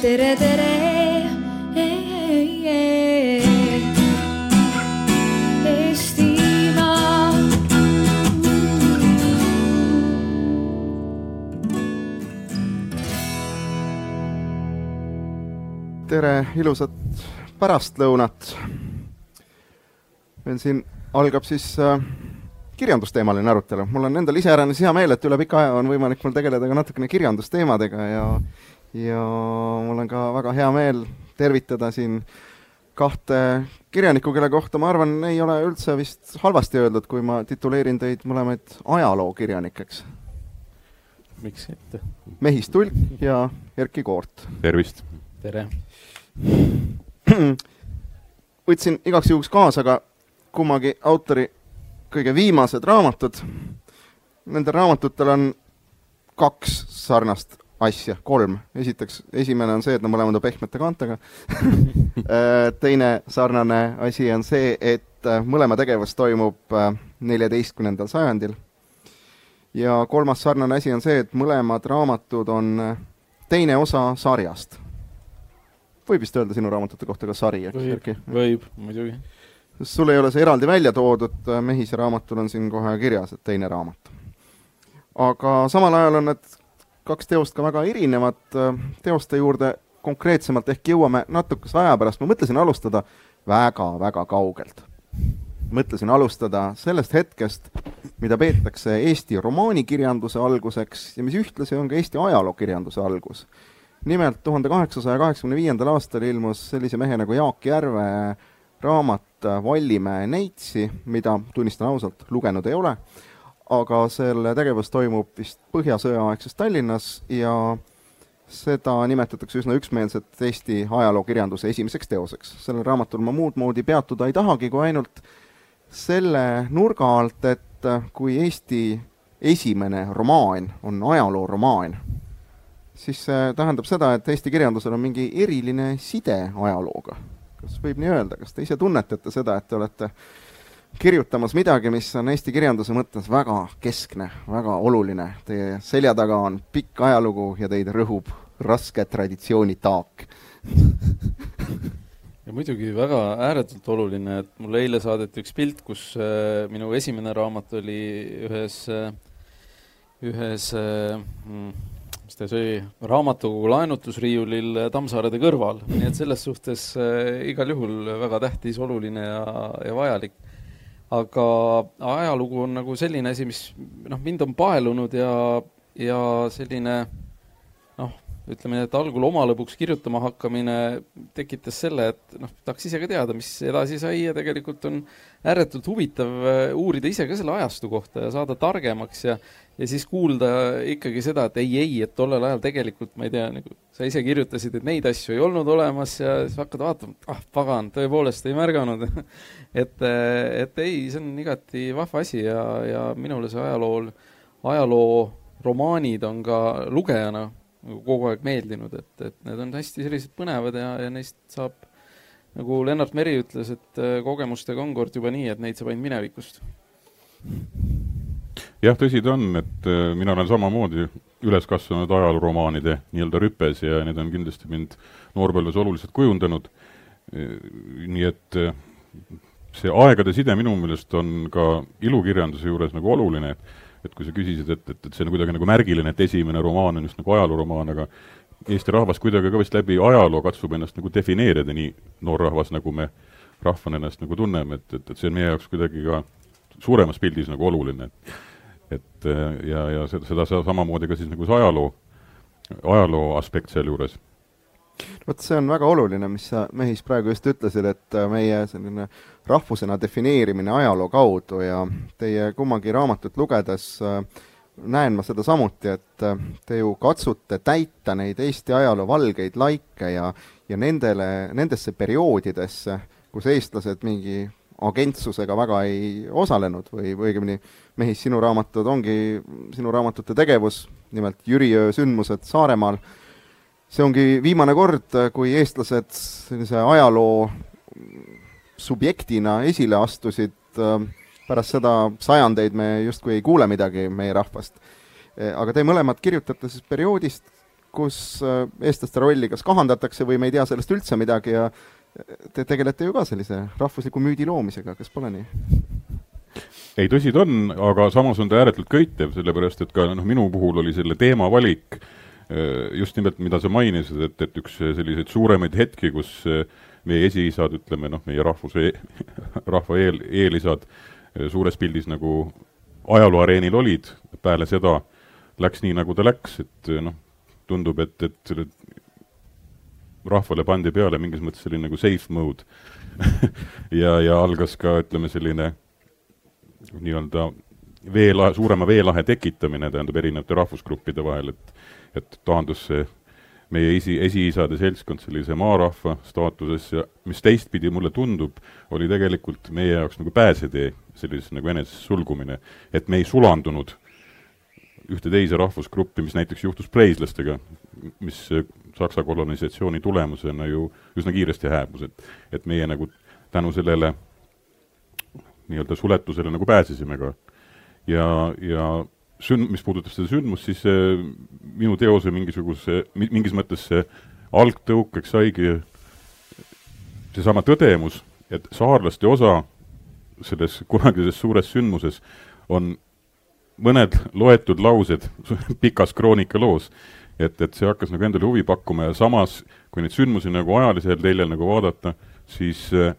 tere, tere. Tere, ilusat pärastlõunat. meil siin algab siis äh, kirjandusteemaline arutelu. mul on endal iseäranis hea meel, et üle pika aja on võimalik mul tegeleda ka natukene kirjandusteemadega ja ja mul on ka väga hea meel tervitada siin kahte kirjanikku, kelle kohta ma arvan, ei ole üldse vist halvasti öeldud, kui ma tituleerin teid mõlemaid ajalookirjanikeks. miks mitte? Mehis Tulk ja Erkki Koort. tervist! tere! võtsin igaks juhuks kaasa ka kummagi autori kõige viimased raamatud. Nendel raamatutel on kaks sarnast asja, kolm. esiteks, esimene on see, et nad mõlemad on pehmete kaantega teine sarnane asi on see, et äh, mõlema tegevus toimub äh, neljateistkümnendal sajandil. ja kolmas sarnane asi on see, et mõlemad raamatud on äh, teine osa sarjast. võib vist öelda sinu raamatute kohta ka sari, eks, Erki? võib, muidugi. sul ei ole see eraldi välja toodud, Mehise raamatul on siin kohe kirjas, et teine raamat. aga samal ajal on need kaks teost ka väga erinevad teoste juurde konkreetsemalt ehk jõuame natukese aja pärast, ma mõtlesin alustada väga-väga kaugelt. mõtlesin alustada sellest hetkest, mida peetakse Eesti romaanikirjanduse alguseks ja mis ühtlasi on ka Eesti ajalookirjanduse algus. nimelt tuhande kaheksasaja kaheksakümne viiendal aastal ilmus sellise mehe nagu Jaak Järve raamat Vallimäe neitsi, mida, tunnistan ausalt, lugenud ei ole aga selle tegevus toimub vist Põhjasõjaaegses Tallinnas ja seda nimetatakse üsna üksmeelselt Eesti ajalookirjanduse esimeseks teoseks. sellel raamatul ma muud moodi peatuda ei tahagi, kui ainult selle nurga alt, et kui Eesti esimene romaan on ajalooromaan, siis see tähendab seda, et Eesti kirjandusel on mingi eriline side ajalooga. kas võib nii öelda, kas te ise tunnetate seda, et te olete kirjutamas midagi, mis on Eesti kirjanduse mõttes väga keskne, väga oluline. Teie selja taga on pikk ajalugu ja teid rõhub raske traditsiooni taak. Ja muidugi väga ääretult oluline, et mulle eile saadeti üks pilt, kus äh, minu esimene raamat oli ühes äh,, ühes äh, mis ta see oli, raamatukogu laenutusriiulil Tammsaarede kõrval, nii et selles suhtes äh, igal juhul väga tähtis, oluline ja, ja vajalik aga ajalugu on nagu selline asi, mis noh, mind on paelunud ja, ja selline noh, ütleme nii, et algul oma lõbuks kirjutama hakkamine tekitas selle, et noh, tahaks ise ka teada, mis edasi sai ja tegelikult on ääretult huvitav äh, uurida ise ka selle ajastu kohta ja saada targemaks ja ja siis kuulda ikkagi seda, et ei, ei, et tollel ajal tegelikult ma ei tea, nagu sa ise kirjutasid, et neid asju ei olnud olemas ja siis hakkad vaatama, ah pagan, tõepoolest ei märganud. Et, et ei, see on igati vahva asi ja, ja minule see ajalool, ajalooromaanid on ka lugejana nagu kogu aeg meeldinud, et, et need on hästi sellised põnevad ja, ja neist saab nagu Lennart Meri ütles, et kogemustega on kord juba nii, et neid saab ainult minevikust jah, tõsi ta on, et äh, mina olen samamoodi üles kasvanud ajalooروmaanide nii-öelda rüpes ja need on kindlasti mind noorpõlves oluliselt kujundanud. Äh, nii et äh, see aegade side minu meelest on ka ilukirjanduse juures nagu oluline, et et kui sa küsisid, et, et, et see on kuidagi nagu märgiline, et esimene romaan on just nagu ajalooromaan, aga Eesti rahvas kuidagi ka vist läbi ajaloo katsub ennast nagu defineerida, nii noor rahvas, nagu me rahvana ennast nagu tunneme, et, et, et see on meie jaoks kuidagi ka suuremas pildis nagu oluline, et et ja, ja seda, seda samamoodi ka siis nagu see ajaloo, ajaloo aspekt sealjuures. vot see on väga oluline, mis sa, Mehis, praegu just ütlesid, et meie selline rahvusena defineerimine ajaloo kaudu ja teie kummagi raamatut lugedes äh, näen ma seda samuti, et äh, te ju katsute täita neid Eesti ajaloo valgeid laike ja, ja nendele, nendesse perioodidesse, kus eestlased mingi agentsusega väga ei osalenud või, või õigemini Mehis, sinu raamatud ongi, sinu raamatute tegevus, nimelt Jüriöö sündmused Saaremaal, see ongi viimane kord, kui eestlased sellise ajaloo subjektina esile astusid, pärast seda sajandeid me justkui ei kuule midagi meie rahvast. aga te mõlemad kirjutate siis perioodist, kus äh, eestlaste rolli kas kahandatakse või me ei tea sellest üldse midagi ja te tegelete ju ka sellise rahvusliku müüdi loomisega, kas pole nii? ei, tõsi ta on, aga samas on ta ääretult köitev, sellepärast et ka noh, minu puhul oli selle teema valik äh, just nimelt, mida sa mainisid, et, et üks selliseid suuremaid hetki, kus äh, meie esiisad, ütleme noh, meie rahvuse e, rahva eel, eelisad suures pildis nagu ajalooareenil olid, peale seda läks nii, nagu ta läks, et noh, tundub, et, et rahvale pandi peale mingis mõttes selline nagu safe mode ja, ja algas ka, ütleme, selline nii-öelda veelahe, suurema veelahe tekitamine, tähendab, erinevate rahvusgruppide vahel, et et taandus see meie esi, esiisade seltskond sellise maarahva staatusesse mis teistpidi mulle tundub, oli tegelikult meie jaoks nagu pääsetee, sellises nagu enesesse sulgumine. et me ei sulandunud ühte teise rahvusgruppi, mis näiteks juhtus preislastega, mis Saksa kolonisatsiooni tulemusena ju üsna kiiresti hääbus, et et meie nagu tänu sellele nii-öelda suletusele nagu pääsesime ka. ja, ja sünd-, mis puudutab seda sündmust, siis äh, minu teose mingisuguse, mingis mõttes see algtõukeks saigi seesama tõdemus, et saarlaste osa selles kunagises suures sündmuses on mõned loetud laused pikas kroonikaloos, et, et see hakkas nagu endale huvi pakkuma ja samas, kui neid sündmusi nagu ajalisel teljel nagu vaadata, siis äh,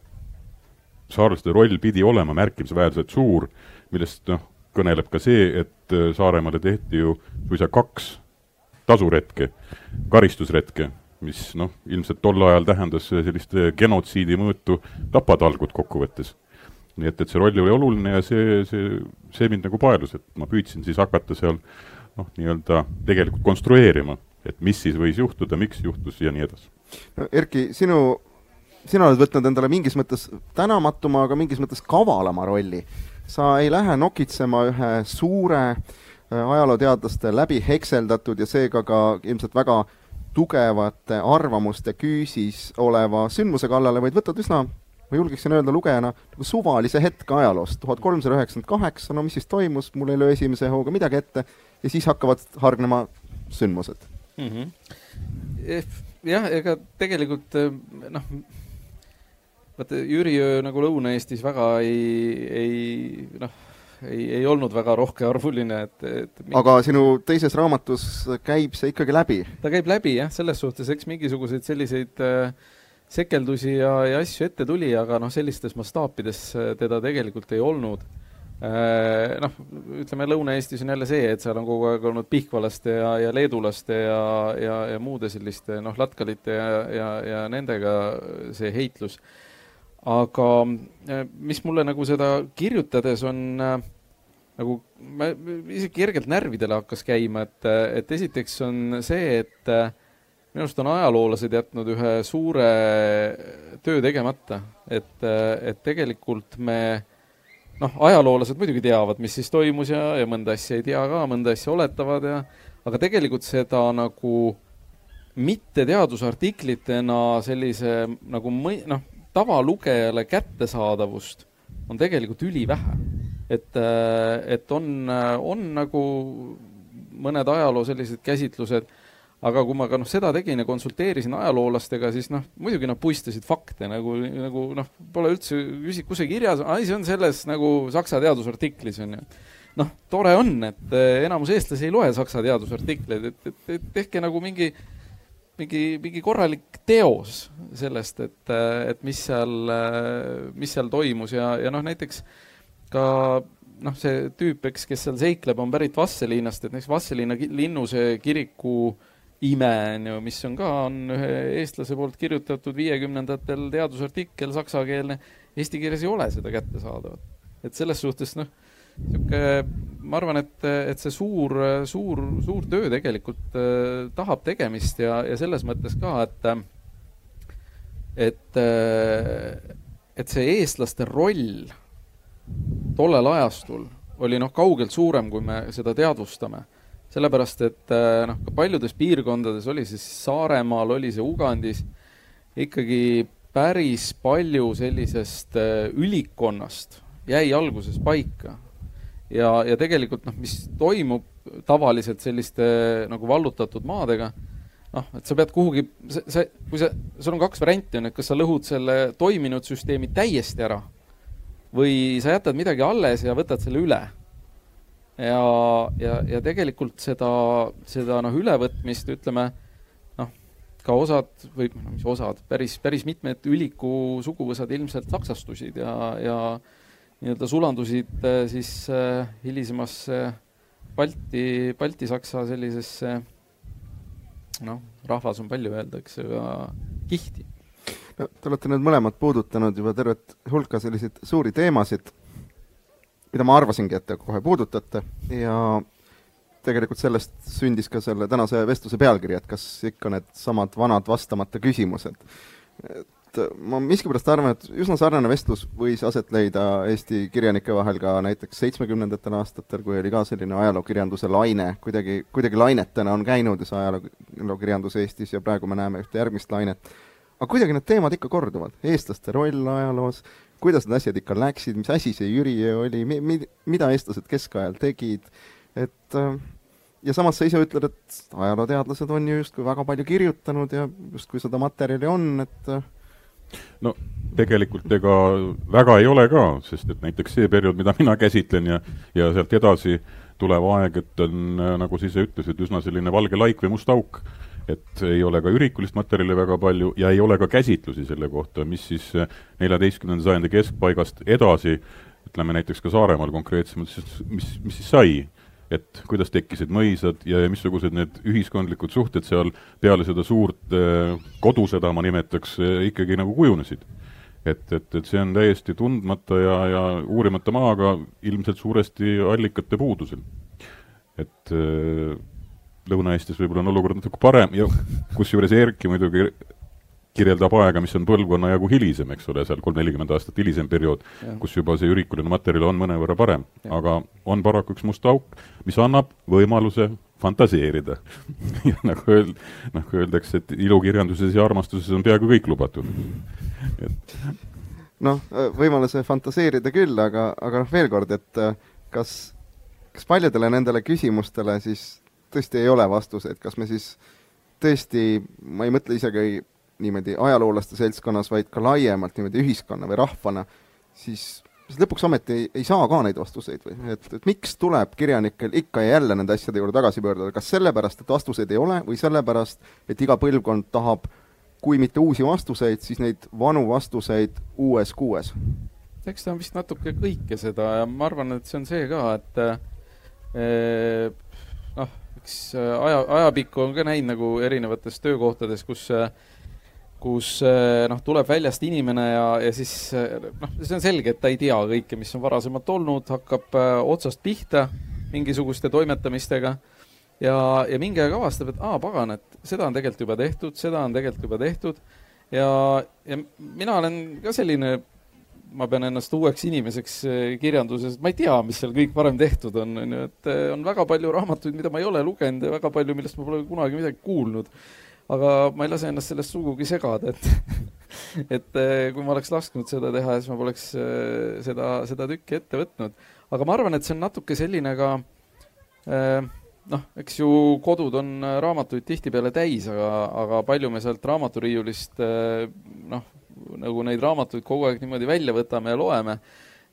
saarlaste roll pidi olema märkimisväärselt suur, millest noh, kõneleb ka see, et äh, Saaremaale tehti ju suisa kaks tasuretke, karistusretke, mis noh, ilmselt tol ajal tähendas sellist genotsiidi mõõtu tapatalgut kokkuvõttes. Nii et, et see roll oli oluline ja see, see, see mind nagu paelus, et ma püüdsin siis hakata seal noh, nii-öelda tegelikult konstrueerima, et mis siis võis juhtuda, miks juhtus ja nii edasi. no Erki, sinu, sina oled võtnud endale mingis mõttes tänamatuma, aga mingis mõttes kavalama rolli. sa ei lähe nokitsema ühe suure äh, ajalooteadlaste läbi hekseldatud ja seega ka ilmselt väga tugevate arvamuste küüsis oleva sündmuse kallale, vaid võtad üsna ma julgeksin öelda lugejana nagu suvalise hetke ajaloost, tuhat kolmsada üheksakümmend kaheksa, no mis siis toimus, mul ei löö esimese hooga midagi ette, ja siis hakkavad hargnema sündmused mm. -hmm. jah, ega tegelikult eh, noh, vaata Jüriöö nagu Lõuna-Eestis väga ei, ei noh, ei, ei olnud väga rohkearvuline, et, et mingi... aga sinu teises raamatus käib see ikkagi läbi? ta käib läbi jah, selles suhtes, eks mingisuguseid selliseid äh, sekeldusi ja, ja asju ette tuli, aga noh, sellistes mastaapides äh, teda tegelikult ei olnud. Äh, noh, ütleme Lõuna-Eestis on jälle see, et seal on kogu aeg olnud pihkvalaste ja, ja leedulaste ja, ja, ja muude selliste noh, latkalite ja, ja, ja nendega see heitlus. aga äh, mis mulle nagu seda kirjutades on nagu, ma isegi kergelt närvidele hakkas käima, et, et esiteks on see, et minu arust on ajaloolased jätnud ühe suure töö tegemata, et, et tegelikult me noh, ajaloolased muidugi teavad, mis siis toimus ja, ja mõnda asja ei tea ka, mõnda asja oletavad ja aga tegelikult seda nagu mitte teadusartiklitena sellise nagu mõi-, noh, tavalugejale kättesaadavust on tegelikult ülivähe. et, et on, on nagu mõned ajaloo sellised käsitlused aga kui ma ka noh, seda tegin ja konsulteerisin ajaloolastega, siis noh, muidugi nad puistasid fakte nagu, nagu noh, pole üldse küsi-, kus see kirjas see on selles nagu Saksa teadusartiklis on ju. noh, tore on, et eh, enamus eestlasi ei loe Saksa teadusartikleid, et, et, et tehke nagu mingi, mingi, mingi korralik teos sellest, et, et mis seal, mis seal toimus ja, ja noh, näiteks ka noh, see tüüp, eks, kes seal seikleb, on pärit Vasseliinast, et näiteks Vasseliina linnuse kiriku äh, ime, on ju, mis on ka, on ühe eestlase poolt kirjutatud viiekümnendatel teadusartikkel, saksakeelne, eesti keeles ei ole seda kättesaadavat. et selles suhtes noh, niisugune, ma arvan, et, et see suur, suur, suur töö tegelikult äh, tahab tegemist ja, ja selles mõttes ka, et, et, äh, et see eestlaste roll tollel ajastul oli noh, kaugelt suurem, kui me seda teadvustame sellepärast et äh, noh, ka paljudes piirkondades, oli see siis Saaremaal, oli see Ugandis, ikkagi päris palju sellisest äh, ülikonnast jäi alguses paika. ja, ja tegelikult noh, mis toimub tavaliselt selliste nagu vallutatud maadega, noh, et sa pead kuhugi, see, see, kui sa, sul on kaks varianti, on, et kas sa lõhud selle toiminud süsteemi täiesti ära või sa jätad midagi alles ja võtad selle üle. Ja, ja, ja tegelikult seda, seda noh, ülevõtmist ütleme, noh, ka osad või no mis osad, päris, päris mitmed üliku suguvõsad ilmselt saksastusid ja, ja nii-öelda sulandusid äh, siis äh, hilisemasse Balti, Balti-Saksa sellisesse noh, rahvas on palju öelda, eks ju, ja kihti. no te olete nüüd mõlemad puudutanud juba tervet hulka selliseid suuri teemasid, mida ma arvasingi, et te kohe puudutate ja tegelikult sellest sündis ka selle tänase vestluse pealkiri, et kas ikka needsamad vanad vastamata küsimused. et ma miskipärast arvan, et üsna sarnane vestlus võis aset leida Eesti kirjanike vahel ka näiteks seitsmekümnendatel aastatel, kui oli ka selline ajalookirjanduse laine, kuidagi, kuidagi lainetena on käinud see ajalookirjandus Eestis ja praegu me näeme ühte järgmist lainet. Aga kuidagi need teemad ikka korduvad, eestlaste roll ajaloos, kuidas need asjad ikka läksid, mis asi see Jüriöö oli, mi-, mi-, mida eestlased keskajal tegid, et äh, ja samas sa ise ütled, et ajalooteadlased on ju justkui väga palju kirjutanud ja justkui seda materjali on, et no tegelikult ega väga ei ole ka, sest et näiteks see periood, mida mina käsitlen ja, ja sealt edasi tulev aeg, et on, nagu sa ise ütlesid, üsna selline valge laik või must auk. Et ei ole ka ürikulist materjali väga palju ja ei ole ka käsitlusi selle kohta, mis siis neljateistkümnenda sajandi keskpaigast edasi, ütleme näiteks ka Saaremaal konkreetsemalt, siis mis, mis siis sai et kuidas tekkisid mõisad ja missugused need ühiskondlikud suhted seal peale seda suurt äh, kodusõda, ma nimetaks, äh, ikkagi nagu kujunesid. et, et, et see on täiesti tundmata ja, ja uurimata maaga ilmselt suuresti allikate puudusel. et äh, Lõuna-Eestis võib-olla on olukord natuke parem ja kusjuures Erki muidugi kirjeldab aega, mis on põlvkonna jagu hilisem, eks ole, seal kolm-nelikümmend aastat hilisem periood, kus juba see ürikuline materjal on mõnevõrra parem. aga on paraku üks must auk, mis annab võimaluse fantaseerida ja nagu öeld-, nagu öeldakse, et ilukirjanduses ja armastuses on peaaegu kõik lubatud. et noh, võimaluse fantaseerida küll, aga, aga noh, veel kord, et kas, kas paljudele nendele küsimustele siis tõesti ei ole vastuseid, kas me siis tõesti, ma ei mõtle isegi niimoodi ajaloolaste seltskonnas, vaid ka laiemalt niimoodi ühiskonna või rahvana, siis siis lõpuks ometi ei, ei saa ka neid vastuseid või? Et, et miks tuleb kirjanikel ikka ja jälle nende asjade juurde tagasi pöörduda, kas sellepärast, et vastuseid ei ole või sellepärast, et iga põlvkond tahab kui mitte uusi vastuseid, siis neid vanu vastuseid uues kuues? eks ta on vist natuke kõike seda ja ma arvan, et see on see ka, et eh, noh, eks aja, ajapikku on ka näinud nagu erinevates töökohtades, kus äh, kus eh, noh, tuleb väljast inimene ja, ja siis noh, see on selge, et ta ei tea kõike, mis on varasemalt olnud, hakkab äh, otsast pihta mingisuguste toimetamistega ja, ja mingi aeg avastab, et aa, pagan, et seda on tegelikult juba tehtud, seda on tegelikult juba tehtud. Ja, ja mina olen ka selline, ma pean ennast uueks inimeseks kirjanduses, ma ei tea, mis seal kõik varem tehtud on, on ju, et on väga palju raamatuid, mida ma ei ole lugenud ja väga palju, millest ma pole kunagi midagi kuulnud aga ma ei lase ennast sellest sugugi segada, et et eh, kui ma oleks lasknud seda teha, siis ma poleks eh, seda, seda tükki ette võtnud. aga ma arvan, et see on natuke selline ka eh, noh, eks ju kodud on raamatuid tihtipeale täis, aga, aga palju me sealt raamaturiiulist noh, nagu neid raamatuid kogu aeg niimoodi välja võtame ja loeme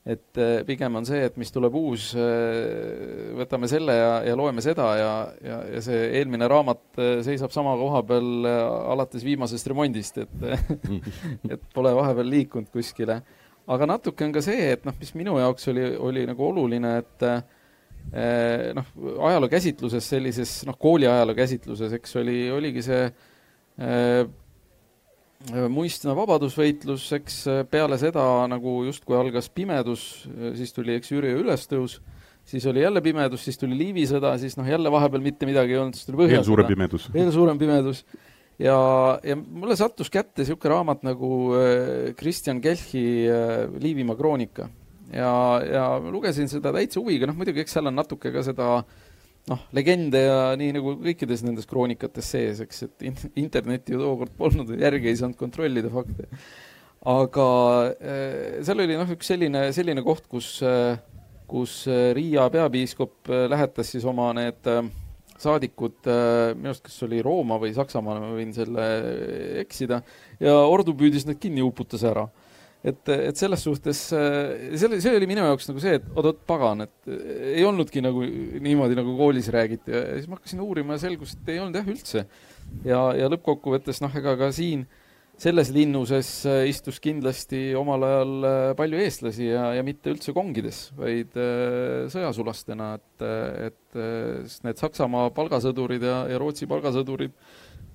et eh, pigem on see, et mis tuleb uus, eh, võtame selle ja, ja loeme seda ja, ja, ja see eelmine raamat eh, seisab sama koha peal alates viimasest remondist, et et pole vahepeal liikunud kuskile. aga natuke on ka see, et noh, mis minu jaoks oli, oli nagu oluline, et noh, ajaloo käsitluses, sellises noh, kooli ajaloo käsitluses, eks oli, oligi see muistne vabadusvõitlus, eks äh, peale seda nagu justkui algas pimedus, äh, siis tuli, eks, Jüri ülestõus, siis oli jälle pimedus, siis tuli Liivi sõda, siis noh, jälle vahepeal mitte midagi ei olnud, siis tuli Põhjasõda. veel suurem pimedus. veel suurem pimedus. ja, ja mulle sattus kätte niisugune raamat nagu Kristjan Kelchi Liivimaa kroonika. ja, ja lugesin seda täitsa huviga, noh muidugi, eks seal on natuke ka seda äh, noh, legende ja nii nagu kõikides nendes kroonikates sees, eks, et in-, internetti ju tookord polnud, järgi ei saanud kontrollida fakte. aga äh, seal oli noh, üks selline, selline koht, kus äh,, kus äh, Riia peapiiskop äh, lähetas siis oma need saadikud, minu arust kas oli Rooma või Saksamaa, ma võin selle eksida, ja ordu püüdis nad kinni, uputas ära et, et selles suhtes, selle, see oli minu jaoks nagu see, et oot-oot, pagan, et ei olnudki nagu niimoodi, nagu koolis räägiti ja siis ma hakkasin uurima ja selgus, et ei olnud jah üldse. ja, ja lõppkokkuvõttes noh, ega ka siin selles linnuses istus kindlasti omal ajal palju eestlasi ja, ja mitte üldse kongides, vaid sõjasulastena, et, et need Saksamaa palgasõdurid ja, ja Rootsi palgasõdurid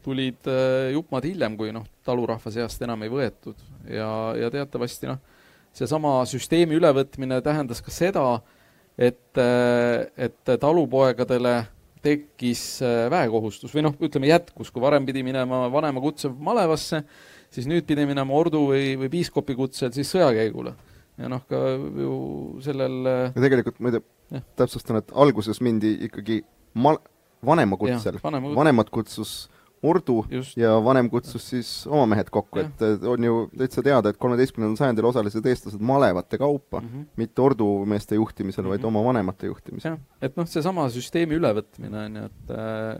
tulid äh, jupp-maad hiljem, kui noh, talurahva seast enam ei võetud. Ja, ja teatavasti noh, seesama süsteemi ülevõtmine tähendas ka seda, et, äh, et talupoegadele tekkis äh, väekohustus või noh, ütleme jätkus, kui varem pidi minema vanema kutse malevasse, siis nüüd pidi minema ordu või, või piiskopi kutsel siis sõjakäigule. ja noh, ka ju sellel ja tegelikult tea, täpsustan, et alguses mindi ikkagi mal-, vanema kutsel, vanemad kutsus Urdu Just. ja vanem kutsus siis oma mehed kokku, et on ju täitsa teada, et kolmeteistkümnendal sajandil osalesid eestlased malevate kaupa mm, -hmm. mitte ordu meeste juhtimisel mm, -hmm. vaid mhm. oma vanemate juhtimisel. et noh, seesama süsteemi ülevõtmine on ju, et,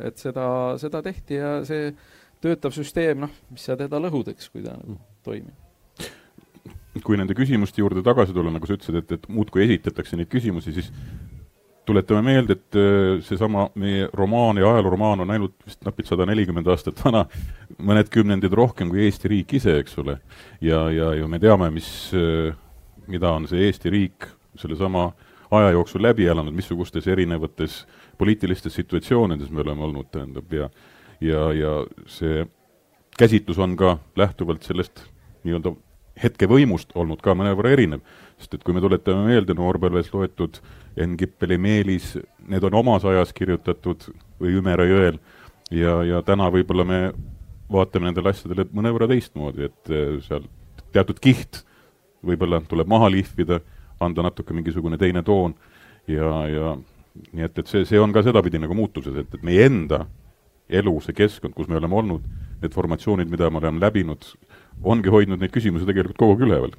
et seda, seda tehti ja see töötav süsteem, noh, mis sa teda lõhud, eks, kui ta nagu toimib kui nende küsimuste juurde tagasi tulla, nagu sa ütlesid, et, et muudkui esitatakse neid küsimusi, siis tuletame meelde, et äh, seesama meie romaan ja ajalooromaan on ainult vist napilt sada nelikümmend aastat vana, mõned kümnendid rohkem kui Eesti riik ise, eks ole. ja, ja, ja me teame, mis, äh, mida on see Eesti riik sellesama aja jooksul läbi elanud, missugustes erinevates poliitilistes situatsioonides me oleme olnud, tähendab, ja ja, ja see käsitlus on ka lähtuvalt sellest nii-öelda hetkevõimust olnud ka mõnevõrra erinev. sest et kui me tuletame meelde noorpõlves loetud Enn Kippeli Meelis, need on omas ajas kirjutatud või Ümera jõel ja, ja täna võib-olla me vaatame nendele asjadele mõnevõrra teistmoodi, et eh, seal teatud kiht võib-olla tuleb maha lihvida, anda natuke mingisugune teine toon ja, ja nii et, et see, see on ka sedapidi nagu muutuses, et, et meie enda elu, see keskkond, kus me oleme olnud, need formatsioonid, mida me oleme läbinud, ongi hoidnud neid küsimusi tegelikult kogu aeg üleval.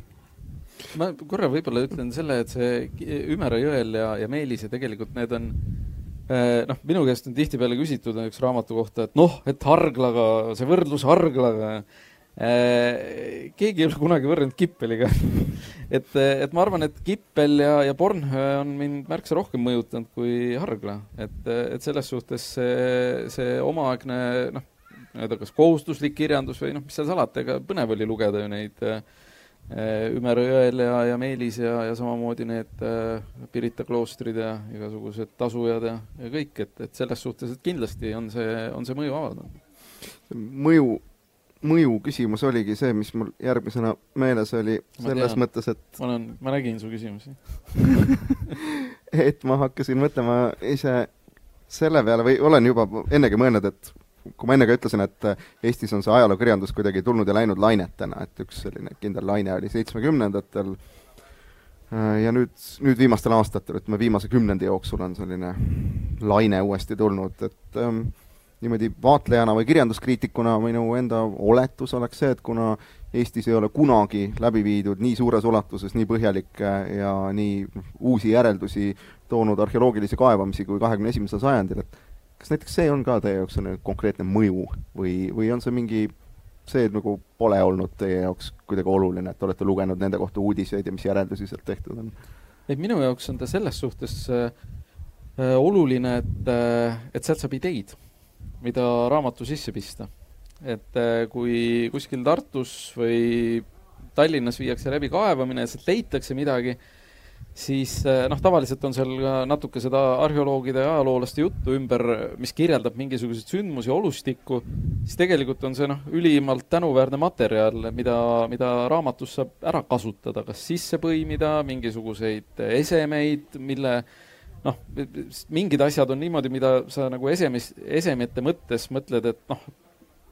Ma korra võib-olla ütlen selle, et see Ümera jõel ja, ja Meelis ja tegelikult need on eh, noh, minu käest on tihtipeale küsitud üks raamatu kohta, et noh, et Harglaga, see võrdlus Harglaga eh,, keegi ei ole kunagi võrrelnud Kippeliga. Et, et ma arvan, et Kippel ja, ja Bornhöhe on mind märksa rohkem mõjutanud kui Hargla, et, et selles suhtes see, see omaaegne noh, nii-öelda kas kohustuslik kirjandus või noh, mis seal salata, ega põnev oli lugeda ju neid äh, Ümera jõel ja, ja Meelis ja, ja samamoodi need äh, Pirita kloostrid ja igasugused tasujad ja, ja kõik, et, et selles suhtes, et kindlasti on see, on see mõju avaldanud. mõju, mõju küsimus oligi see, mis mul järgmisena meeles oli, selles tean. mõttes, et ma olen, ma nägin su küsimusi et ma hakkasin mõtlema ise selle peale või olen juba ennegi mõelnud, et kui ma enne ka ütlesin, et äh, Eestis on see ajalookirjandus kuidagi tulnud ja läinud lainetena, et üks selline kindel laine oli seitsmekümnendatel äh, ja nüüd, nüüd viimastel aastatel, ütleme viimase kümnendi jooksul on selline laine uuesti tulnud, et ähm, niimoodi vaatlejana või kirjanduskriitikuna minu enda oletus oleks see, et kuna Eestis ei ole kunagi läbi viidud nii suures ulatuses nii põhjalikke ja nii uusi järeldusi toonud arheoloogilisi kaevamisi kui kahekümne esimesel sajandil, et kas näiteks see on ka teie jaoks selline konkreetne mõju või, või on see mingi, see nagu pole olnud teie jaoks kuidagi oluline, et olete lugenud nende kohta uudiseid ja mis järeldusi sealt tehtud on? et minu jaoks on ta selles suhtes äh, äh, oluline, et äh,, et sealt saab ideid, mida raamatu sisse pista. et äh, kui kuskil Tartus või Tallinnas viiakse läbi kaevamine ja sealt leitakse midagi siis eh, noh, tavaliselt on seal ka natuke seda arheoloogide ja ajaloolaste juttu ümber, mis kirjeldab mingisuguseid sündmusi, olustikku, siis tegelikult on see noh, ülimalt tänuväärne materjal, mida, mida raamatus saab ära kasutada, kas sisse põimida, mingisuguseid esemeid, mille noh, mingid asjad on niimoodi, mida sa nagu esemes, esemete mõttes mõtled, et noh,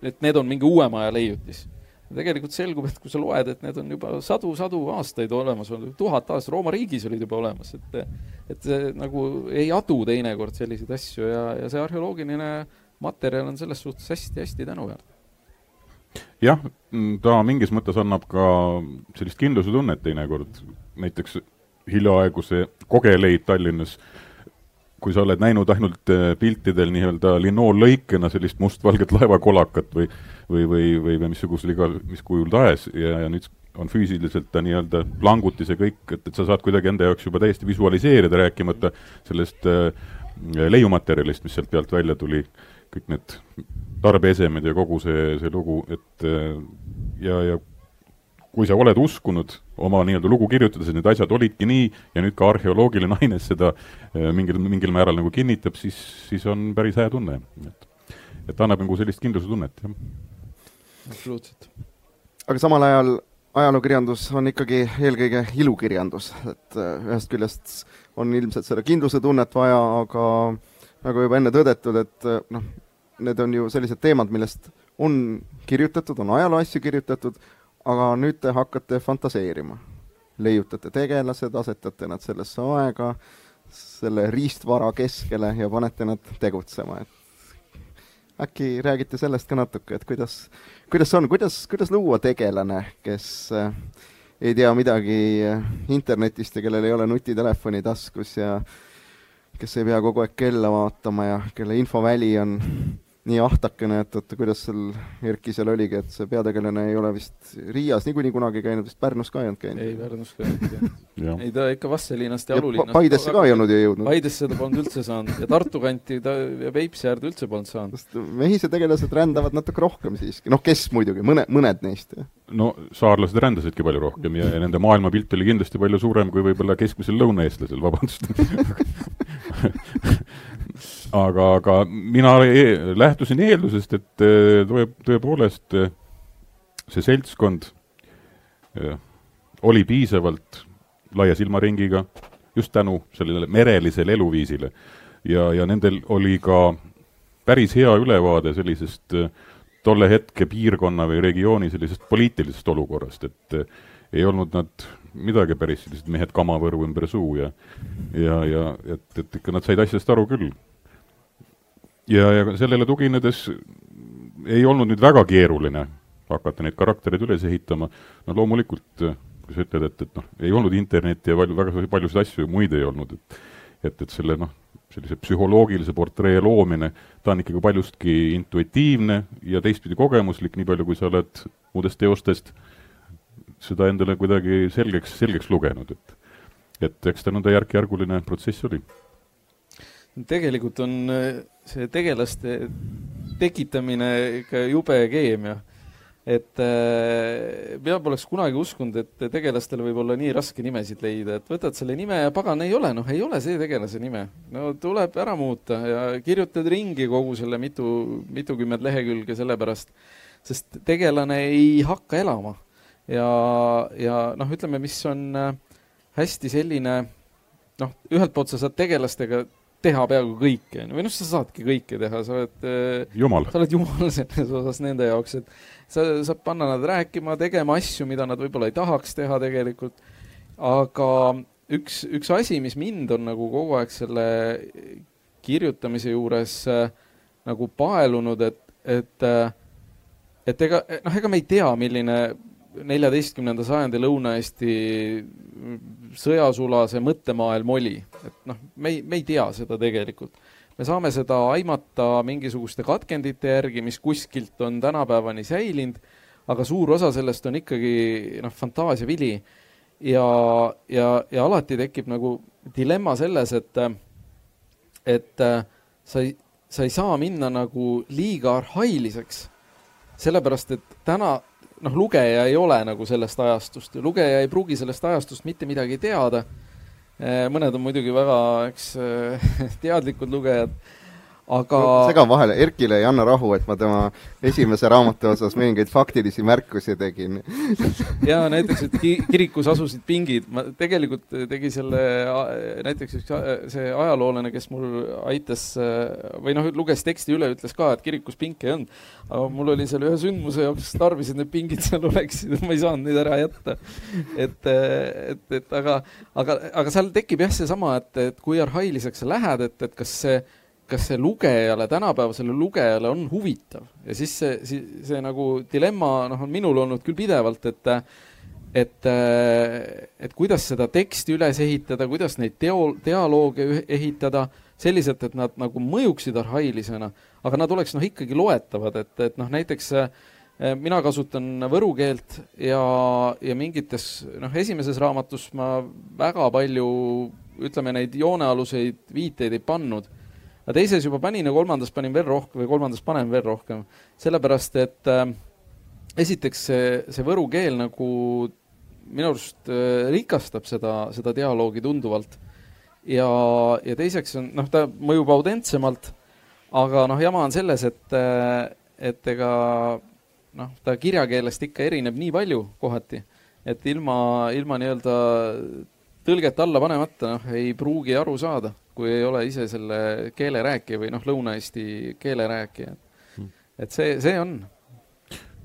et need on mingi uuema aja leiutis ja tegelikult selgub, et kui sa loed, et need on juba sadu-sadu aastaid olemas olnud, tuhat aastat Rooma riigis olid juba olemas, et et nagu ei adu teinekord selliseid asju ja, ja see arheoloogiline materjal on selles suhtes hästi-hästi tänuväärne. jah, ta mingis mõttes annab ka sellist kindlusetunnet teinekord, näiteks hiljaaegu see kogeleid Tallinnas kui sa oled näinud ainult piltidel nii-öelda linoollõikena sellist mustvalget laevakolakat või või, või, või, või missugusel igal, mis kujul tahes ja, ja nüüd on füüsiliselt ta nii-öelda langutis ja kõik, et, et sa saad kuidagi enda jaoks juba täiesti visualiseerida, rääkimata sellest äh, leiumaterjalist, mis sealt pealt välja tuli, kõik need tarbeesemed ja kogu see, see lugu, et äh, ja, ja kui sa oled uskunud oma nii-öelda lugu kirjutades, et need asjad olidki nii ja nüüd ka arheoloogiline aines seda äh, mingil, mingil määral nagu kinnitab, siis, siis on päris hea tunne. et, et annab nagu sellist kindlustunnet, jah. absoluutselt. aga samal ajal ajalookirjandus on ikkagi eelkõige ilukirjandus, et äh, ühest küljest on ilmselt seda kindluse tunnet vaja, aga nagu juba enne tõdetud, et äh, noh, need on ju sellised teemad, millest on kirjutatud, on ajalooasju kirjutatud, aga nüüd te hakkate fantaseerima. leiutate tegelased, asetate nad sellesse aega, selle riistvara keskele ja panete nad tegutsema, et äkki räägite sellest ka natuke, et kuidas, kuidas on, kuidas, kuidas luua tegelane, kes äh, ei tea midagi äh, internetist ja kellel ei ole nutitelefoni taskus ja kes ei pea kogu aeg kella vaatama ja kelle infoväli on nii ahtakene, et oota, kuidas seal Erki seal oligi, et see peategelane ei ole vist Riias niikuinii kunagi käinud, vist Pärnus ka ei olnud käinud? ei, Pärnus ka ei olnud käinud ei ta ikka Vastseliinast ja Alulinnast pa Paidesse ka ei olnud ju jõudnud. Paidesse ta polnud üldse saanud ja Tartu kanti ta ja Peipsi äärde üldse polnud saanud. mehise tegelased rändavad natuke rohkem siiski, noh, kes muidugi, mõne, mõned neist. no saarlased rändasidki palju rohkem ja, ja nende maailmapilt oli kindlasti palju suurem kui võib-olla keskmisel lõunaeestlasel, vabandust aga, aga mina e lähtusin eeldusest, et e, tõe, tõepoolest e, see seltskond oli piisavalt laia silmaringiga just tänu sellele merelisele eluviisile. ja, ja nendel oli ka päris hea ülevaade sellisest tolle hetke piirkonna või regiooni sellisest poliitilisest olukorrast, et ei olnud nad midagi päris sellised mehed kamavõrgu ümber suu ja ja, ja et, et ikka nad said asjast aru küll ja, ja sellele tuginedes ei olnud nüüd väga keeruline hakata neid karaktereid üles ehitama, no loomulikult kui sa ütled, et, et noh, ei olnud internetti ja palju, väga paljusid asju muid ei olnud, et et, et selle noh, sellise psühholoogilise portree loomine, ta on ikkagi paljustki intuitiivne ja teistpidi kogemuslik, nii palju kui sa oled muudest teostest seda endale kuidagi selgeks, selgeks lugenud, et et eks ta nõnda järk-järguline protsess oli. Tegelikult on see tegelaste tekitamine ikka jube keemia. et äh, mina poleks kunagi uskunud, et tegelastele võib olla nii raske nimesid leida, et võtad selle nime ja pagan, ei ole, noh, ei ole see tegelase nime. no tuleb ära muuta ja kirjutad ringi kogu selle mitu, mitukümmend lehekülge selle pärast, sest tegelane ei hakka elama. ja, ja noh, ütleme, mis on äh, hästi selline noh, ühelt poolt sa saad tegelastega teha peaaegu kõike, või noh, sa saadki kõike teha, sa oled äh, jumal, sa oled jumal selles osas nende jaoks, et sa saad panna nad rääkima, tegema asju, mida nad võib-olla ei tahaks teha tegelikult, aga üks, üks asi, mis mind on nagu kogu aeg selle kirjutamise juures äh, nagu paelunud, et, et äh, et ega, noh, ega me ei tea, milline neljateistkümnenda sajandi Lõuna-Eesti sõjasulase mõttemaailm oli. et noh, me ei, me ei tea seda tegelikult. me saame seda aimata mingisuguste katkendite järgi, mis kuskilt on tänapäevani säilinud, aga suur osa sellest on ikkagi noh, fantaasiavili. ja, ja, ja alati tekib nagu dilemma selles, et, et sa ei, sa ei saa minna nagu liiga arhailiseks, sellepärast et täna noh, lugeja ei ole nagu sellest ajastust ja lugeja ei pruugi sellest ajastust mitte midagi teada. Mõned on muidugi väga, eks, teadlikud lugejad aga no, segan vahele, Erkile ei anna rahu, et ma tema esimese raamatu osas mingeid faktilisi märkusi tegin jaa, näiteks, et ki-, kirikus asusid pingid, ma tegelikult tegi selle, näiteks üks see ajaloolane, kes mul aitas või noh, luges teksti üle, ütles ka, et kirikus pinke ei olnud. aga mul oli seal ühe sündmuse jaoks tarvis, et need pingid seal oleksid, ma ei saanud neid ära jätta. et, et, et aga, aga, aga seal tekib jah, seesama, et, et kui arhailiseks sa lähed, et, et kas see kas see lugejale, tänapäevasele lugejale on huvitav ja siis see, see, see nagu dilemma noh, on minul olnud küll pidevalt, et et, et kuidas seda teksti üles ehitada, kuidas neid teo, dialoogi ehitada, selliselt, et nad nagu mõjuksid arhailisena, aga nad oleks noh, ikkagi loetavad, et, et noh, näiteks mina kasutan võru keelt ja, ja mingites noh, esimeses raamatus ma väga palju ütleme, neid joonealuseid viiteid ei pannud. Aga teises juba panin ja kolmandas panin veel rohkem või kolmandas panen veel rohkem, sellepärast et äh, esiteks see, see võru keel nagu minu arust äh, rikastab seda, seda dialoogi tunduvalt. ja, ja teiseks on, noh, ta mõjub autentsemalt, aga noh, jama on selles, et, äh, et ega noh, ta kirjakeelest ikka erineb nii palju kohati, et ilma, ilma nii-öelda tõlget alla panemata, noh, ei pruugi aru saada, kui ei ole ise selle keele rääkija või noh, Lõuna-Eesti keele rääkija. Hmm. et see, see on.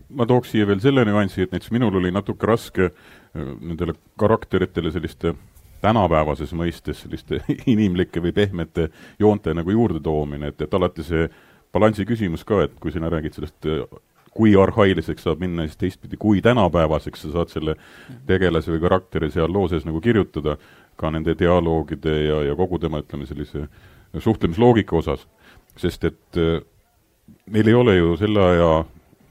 ma tooks siia veel selle nüansi, et näiteks minul oli natuke raske äh, nendele karakteritele selliste tänapäevases mõistes selliste inimlike või pehmete joonte nagu juurde toomine, et, et alati see balansi küsimus ka, et kui sina räägid sellest äh, kui arhailiseks saab minna, siis teistpidi, kui tänapäevaseks sa saad selle tegelase või karakteri seal loo sees nagu kirjutada, ka nende dialoogide ja, ja kogu tema, ütleme, sellise suhtlemisloogika osas. sest et äh, meil ei ole ju selle aja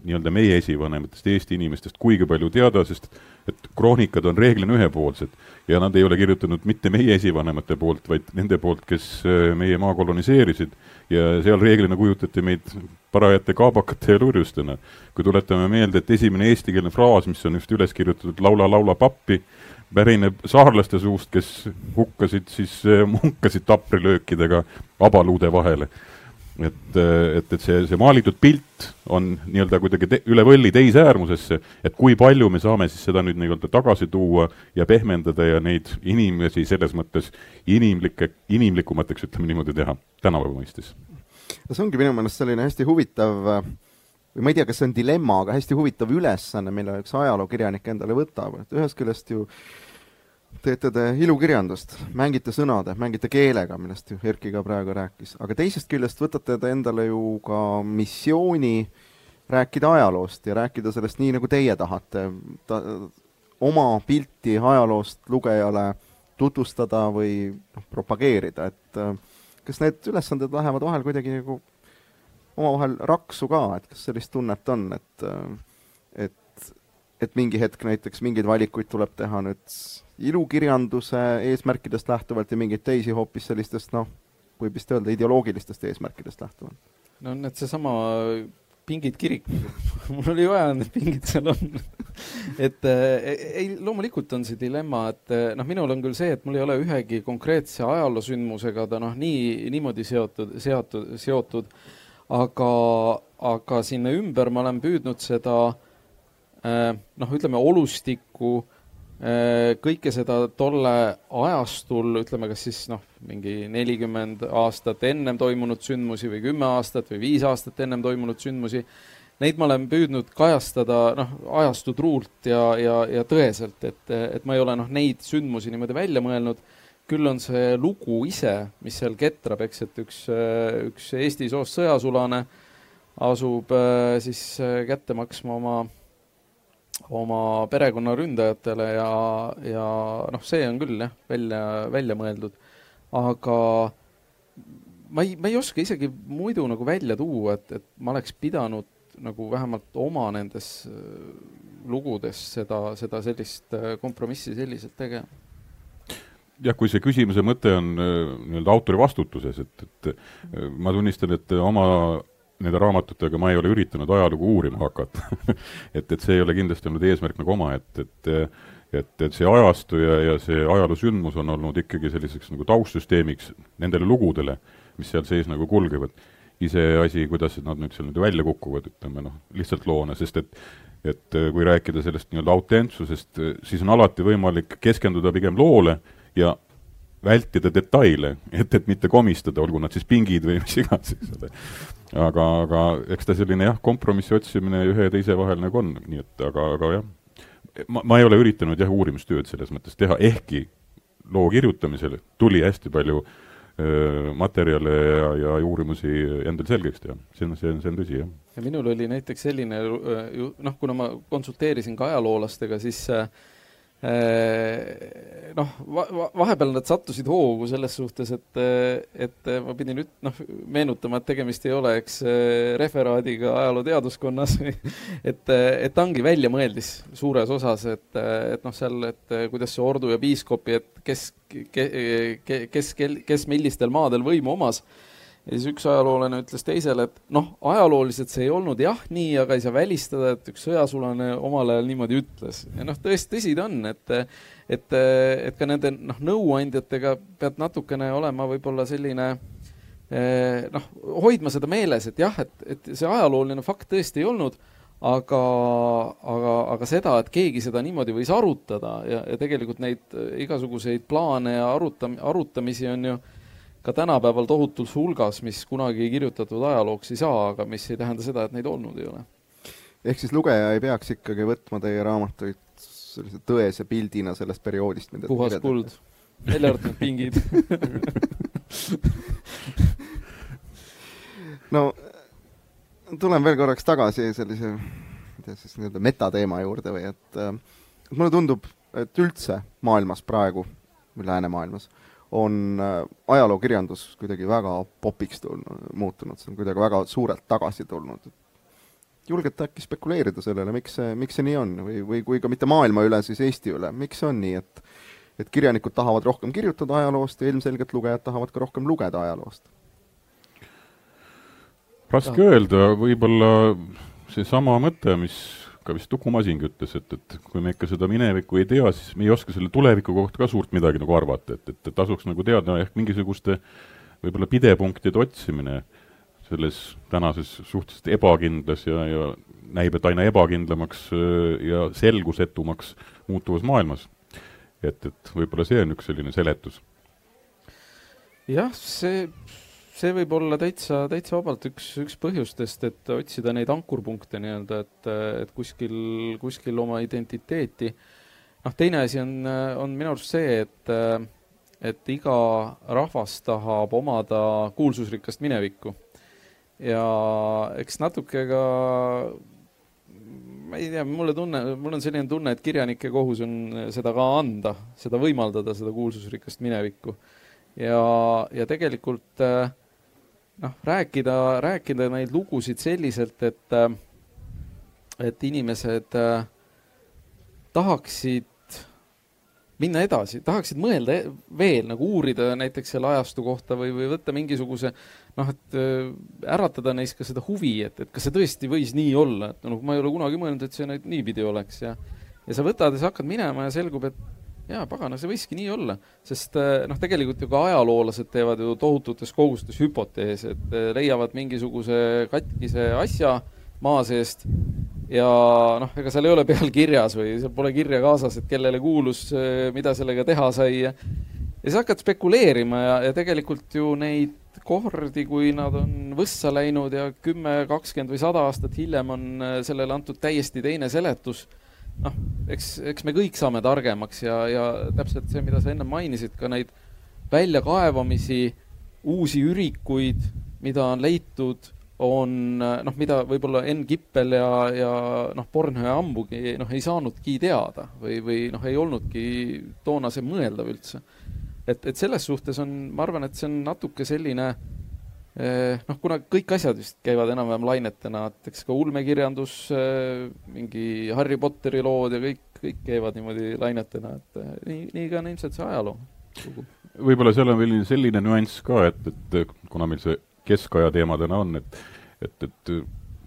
nii-öelda meie esivanematest, Eesti inimestest kuigi palju teada, sest et kroonikad on reeglina ühepoolsed ja nad ei ole kirjutanud mitte meie esivanemate poolt, vaid nende poolt, kes äh, meie maa koloniseerisid ja seal reeglina kujutati meid parajate kaabakate ja lurjustena. kui tuletame meelde, et esimene eestikeelne fraas, mis on just üles kirjutatud laula, laula pappi, pärineb saarlaste suust, kes hukkasid siis, äh, munkasid taprilöökidega abaluude vahele et, et, et see, see maalitud pilt on nii-öelda kuidagi te, üle võlli teise äärmusesse, et kui palju me saame siis seda nüüd nii-öelda tagasi tuua ja pehmendada ja neid inimesi selles mõttes inimlike, inimlikumateks, ütleme niimoodi, teha tänapäeva mõistes. no see ongi minu meelest selline hästi huvitav või ma ei tea, kas see on dilemma, aga hästi huvitav ülesanne, mille üks ajalookirjanik endale võtab, et ühest küljest ju äh, teete te ilukirjandust, mängite sõnade, mängite keelega, millest ju Erki ka praegu rääkis, aga teisest küljest võtate te endale ju ka missiooni rääkida ajaloost ja rääkida sellest nii, nagu teie tahate, ta, oma pilti ajaloost lugejale tutvustada või noh, propageerida, et äh, kas need ülesanded lähevad vahel kuidagi nagu omavahel raksu ka, et kas sellist tunnet on, et, äh, et, et mingi hetk näiteks mingeid valikuid tuleb teha nüüd ilukirjanduse eesmärkidest lähtuvalt ja mingeid teisi hoopis sellistest noh, võib vist öelda ideoloogilistest eesmärkidest lähtuvalt? no need seesama pingid kirikud mul oli vaja, need pingid seal on et äh, ei, loomulikult on see dilemma, et äh, noh, minul on küll see, et mul ei ole ühegi konkreetse ajaloosündmusega ta noh, nii, niimoodi seotud, seotud, seotud, aga, aga sinna ümber ma olen püüdnud seda äh, noh, ütleme olustikku kõike seda tolle ajastul, ütleme, kas siis noh, mingi nelikümmend aastat ennem toimunud sündmusi või kümme aastat või viis aastat ennem toimunud sündmusi, neid ma olen püüdnud kajastada noh, ajastu truult ja, ja, ja tõeselt, et, et ma ei ole noh, neid sündmusi niimoodi välja mõelnud, küll on see lugu ise, mis seal ketrab, eks, et üks, üks Eesti soost sõjasulane asub äh, siis äh, kätte maksma oma oma perekonna ründajatele ja, ja noh, see on küll jah, välja, välja mõeldud. aga ma ei, ma ei oska isegi muidu nagu välja tuua, et, et ma oleks pidanud nagu vähemalt oma nendes äh, lugudes seda, seda sellist äh, kompromissi selliselt tegema jah, kui see küsimuse mõte on äh, nii-öelda autori vastutuses, et, et ma tunnistan, et oma nende raamatutega ma ei ole üritanud ajalugu uurima hakata et, et see ei ole kindlasti olnud eesmärk nagu oma, et, et et, et see ajastu ja, ja see ajaloosündmus on olnud ikkagi selliseks nagu taustsüsteemiks nendele lugudele, mis seal sees nagu kulgevad. iseasi, kuidas nad nüüd seal nüüd välja kukuvad, ütleme noh, lihtsalt loona, sest et et kui rääkida sellest nii-öelda autentsusest, siis on alati võimalik keskenduda pigem loole ja vältida detaile, et, et mitte komistada, olgu nad siis pingid või mis iganes, eks ole. aga, aga eks ta selline jah, kompromissi otsimine ühe ja teise vahel nagu on, nii et aga, aga jah, ma, ma ei ole üritanud jah, uurimistööd selles mõttes teha, ehkki loo kirjutamisel tuli hästi palju öö, materjale ja, ja uurimusi endal selgeks teha, see on, see on, see on tõsi, jah. ja minul oli näiteks selline noh, kuna ma konsulteerisin ka ajaloolastega, siis äh, noh, va-, vahepeal nad sattusid hoogu selles suhtes, et, et ma pidin üt-, noh, meenutama, et tegemist ei ole, eks, referaadiga ajalooteaduskonnas et, et ta ongi väljamõeldis suures osas, et, et noh, seal, et kuidas see ordu ja piiskopi, et kes, kes, kes, kes millistel maadel võimu omas ja siis üks ajaloolane ütles teisele, et noh, ajalooliselt see ei olnud jah nii, aga ei saa välistada, et üks sõjasulane omal ajal niimoodi ütles. ja noh, tõesti, tõsi ta on, et et, et ka nende noh, nõuandjatega pead natukene olema võib-olla selline eh, noh, hoidma seda meeles, et jah, et, et see ajalooline fakt tõesti ei olnud, aga, aga, aga seda, et keegi seda niimoodi võis arutada ja, ja tegelikult neid igasuguseid plaane ja arutam-, arutamisi on ju ka tänapäeval tohutul hulgas, mis kunagi kirjutatud ajalooks ei saa, aga mis ei tähenda seda, et neid olnud ei ole. ehk siis lugeja ei peaks ikkagi võtma teie raamatuid sellise tõese pildina sellest perioodist, mida puhas kuld, välja arvatud pingid. No tulen veel korraks tagasi sellise, kuidas siis nii-öelda metateema juurde või et äh, mulle tundub, et üldse maailmas praegu, või läänemaailmas äh,, on äh, ajalookirjandus kuidagi väga popiks tulnud, muutunud, see on kuidagi väga suurelt tagasi tulnud. julgete äkki spekuleerida sellele, miks see, miks see nii on või, või kui ka mitte maailma üle, siis Eesti üle, miks see on nii, et et kirjanikud tahavad rohkem kirjutada ajaloost ja ilmselgelt lugejad tahavad ka rohkem lugeda ajaloost? raske öelda, võib-olla seesama mõte, mis ka vist Uku Masingi ütles, et, et kui me ikka seda minevikku ei tea, siis me ei oska selle tuleviku kohta ka suurt midagi nagu arvata, et, et, tasuks nagu teada ehk mingisuguste võib-olla pidepunktide otsimine selles tänases suhteliselt ebakindlas ja, ja näib, et aina ebakindlamaks ja selgusetumaks muutuvas maailmas. et, et võib-olla see on üks selline seletus. jah, see see võib olla täitsa, täitsa vabalt üks, üks põhjustest, et otsida neid ankurpunkte nii-öelda, et, et kuskil, kuskil oma identiteeti. noh, teine asi on, on minu arust see, et, et iga rahvas tahab omada kuulsusrikast minevikku. ja eks natuke ka ma ei tea, mulle tunne, mul on selline tunne, et kirjanike kohus on seda ka anda, seda võimaldada, seda kuulsusrikast minevikku. ja, ja tegelikult äh, noh, rääkida, rääkida neid lugusid selliselt, et, et inimesed äh, tahaksid minna edasi, tahaksid mõelda e-, veel nagu uurida näiteks selle ajastu kohta või, või võtta mingisuguse noh, et äh, äratada neis ka seda huvi, et, et kas see tõesti võis nii olla, et noh, ma ei ole kunagi mõelnud, et see nüüd niipidi oleks ja ja sa võtad ja sa hakkad minema ja selgub, et jaa, pagana, see võiski nii olla, sest eh, noh, tegelikult ju ka ajaloolased teevad ju tohututes kogustes hüpoteese, et eh, leiavad mingisuguse katkise asja maa seest ja noh, ega seal ei ole peal kirjas või seal pole kirja kaasas, et kellele kuulus, eh, mida sellega teha sai ja ja sa hakkad spekuleerima ja, ja tegelikult ju neid kordi, kui nad on võssa läinud ja kümme, kakskümmend või sada aastat hiljem on sellele antud täiesti teine seletus noh, eks, eks me kõik saame targemaks ja, ja täpselt see, mida sa enne mainisid, ka neid väljakaevamisi, uusi ürikuid, mida on leitud, on noh, mida võib-olla Enn Kippel ja, ja noh, Bornhöhe ammugi noh, ei saanudki teada või, või noh, ei olnudki toona see mõeldav üldse. et, et selles suhtes on, ma arvan, et see on natuke selline äh, noh, kuna kõik asjad vist käivad enam-vähem lainetena, et eks ka ulmekirjandus, eh, mingi Harry Potteri lood ja kõik, kõik käivad niimoodi lainetena, et eh, nii, nii ka on ilmselt see ajaloo. võib-olla seal on veel selline nüanss ka, et, et kuna meil see keskaja teema täna on, et et, et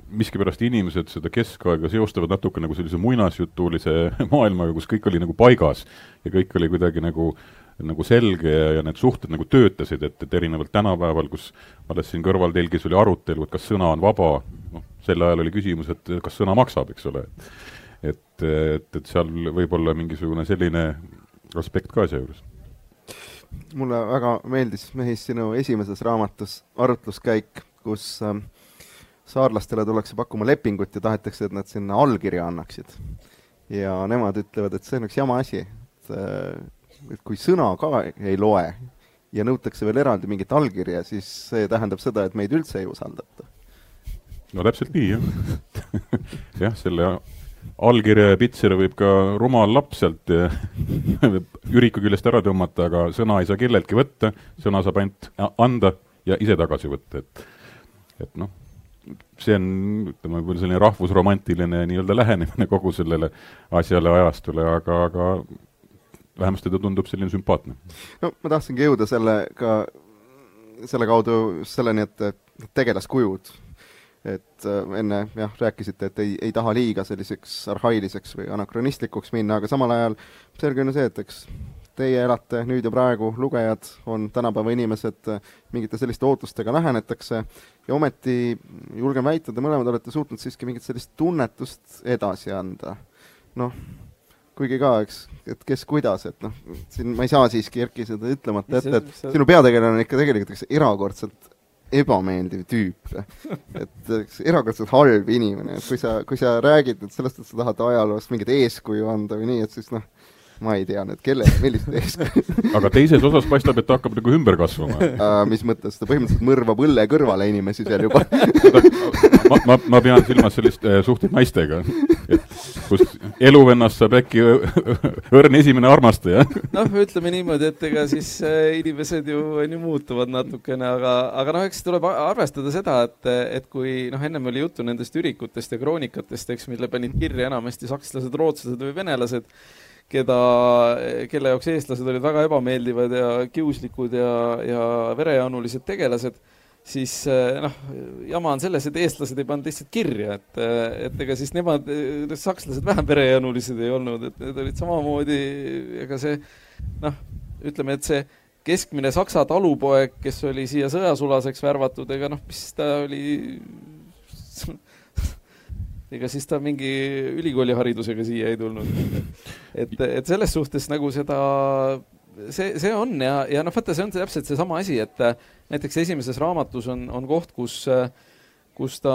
miskipärast inimesed seda keskaega seostavad natuke nagu sellise muinasjutulise maailmaga, kus kõik oli nagu paigas ja kõik oli kuidagi nagu äh, nagu selge ja, ja need suhted nagu töötasid, et, et erinevalt tänapäeval, kus alles siin kõrvaltelgis oli arutelu, et kas sõna on vaba, noh, sel ajal oli küsimus, et kas sõna maksab, eks ole. et, et, et seal võib olla mingisugune selline aspekt ka asja juures. mulle väga meeldis, Mehis, sinu esimeses raamatus arutluskäik, kus äh, saarlastele tullakse pakkuma lepingut ja tahetakse, et nad sinna allkirja annaksid. ja nemad ütlevad, et see on üks jama asi, et äh, et kui sõna ka ei loe ja nõutakse veel eraldi mingit allkirja, siis see tähendab seda, et meid üldse ei usaldata. no täpselt nii, jah jah, selle allkirja ja pitseri võib ka rumal laps sealt üriku küljest ära tõmmata, aga sõna ei saa kelleltki võtta, sõna saab ainult anda ja ise tagasi võtta, et et noh, see on, ütleme, võib-olla selline rahvusromantiline nii-öelda lähenemine kogu sellele asjale, ajastule, aga, aga vähemasti ta tundub selline sümpaatne. no ma tahtsingi jõuda sellega, selle kaudu selleni, et tegelaskujud et äh, enne jah, rääkisite, et ei, ei taha liiga selliseks arhailiseks või anakronistlikuks minna, aga samal ajal selge on ju see, et eks teie elate nüüd ja praegu, lugejad on tänapäeva inimesed, mingite selliste ootustega lähenetakse ja ometi julgen väita, te mõlemad olete suutnud siiski mingit sellist tunnetust edasi anda. noh, kuigi ka, eks, et kes kuidas, et noh, siin ma ei saa siiski, Erki, seda ütlemata jätta, et sinu peategelane on ikka tegelikult üks erakordselt ebameeldiv tüüp. et erakordselt halb inimene, et kui sa, kui sa räägid nüüd sellest, et sa tahad ajaloost mingit eeskuju anda või nii, et siis noh, ma ei tea nüüd, kellele, millist eeskuju aga teises osas paistab, et ta hakkab nagu ümber kasvama uh,. mis mõttes, ta põhimõtteliselt mõrvab õlle kõrvale inimesi seal juba ma, ma, ma pean silmas sellist äh, suhteid naistega, et kus eluvennast saab äkki õrn esimene armastaja. noh, ütleme niimoodi, et ega siis äh, inimesed ju, on ju, muutuvad natukene, aga, aga noh, eks tuleb arvestada seda, et, et kui noh, ennem oli juttu nendest ürikutest ja kroonikatest, eks, mille panid kirja enamasti sakslased, rootslased või venelased keda, kelle jaoks eestlased olid väga ebameeldivad ja kiuslikud ja, ja verejanulised tegelased, siis eh, noh, jama on selles, et eestlased ei pannud lihtsalt kirja, et, eh, et ega siis nemad, need sakslased vähem verejanulised ei olnud, et need olid samamoodi, ega see noh, ütleme, et see keskmine saksa talupoeg, kes oli siia sõjasulaseks värvatud, ega noh, mis ta oli ega siis ta mingi ülikooliharidusega siia ei tulnud. et, et selles suhtes nagu seda, see, see on ja, ja noh, vaata, see on täpselt seesama asi, et näiteks esimeses raamatus on, on koht, kus äh, kus ta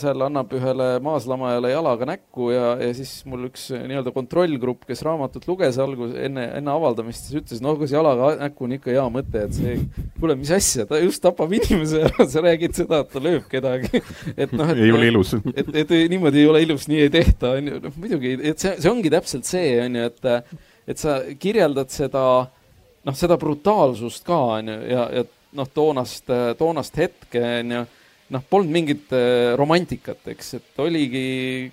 seal annab ühele maaslamajale jalaga näkku ja, ja siis mul üks nii-öelda kontrollgrupp, kes raamatut luges algus, enne, enne avaldamist, siis ütles, noh, kas jalaga näkku on ikka hea mõte, et see, kuule, mis asja, ta just tapab inimese ära, sa räägid seda, et ta lööb kedagi. et noh, et ei ole ilus. et, et, et niimoodi ei ole ilus, nii ei tehta, on ju, noh muidugi, et see, see ongi täpselt see, on ju, et et sa kirjeldad seda, noh, seda brutaalsust ka, on ju, ja, ja noh, toonast, toonast hetke, on ju. Noh, polnud mingit äh, romantikat, eks, et oligi,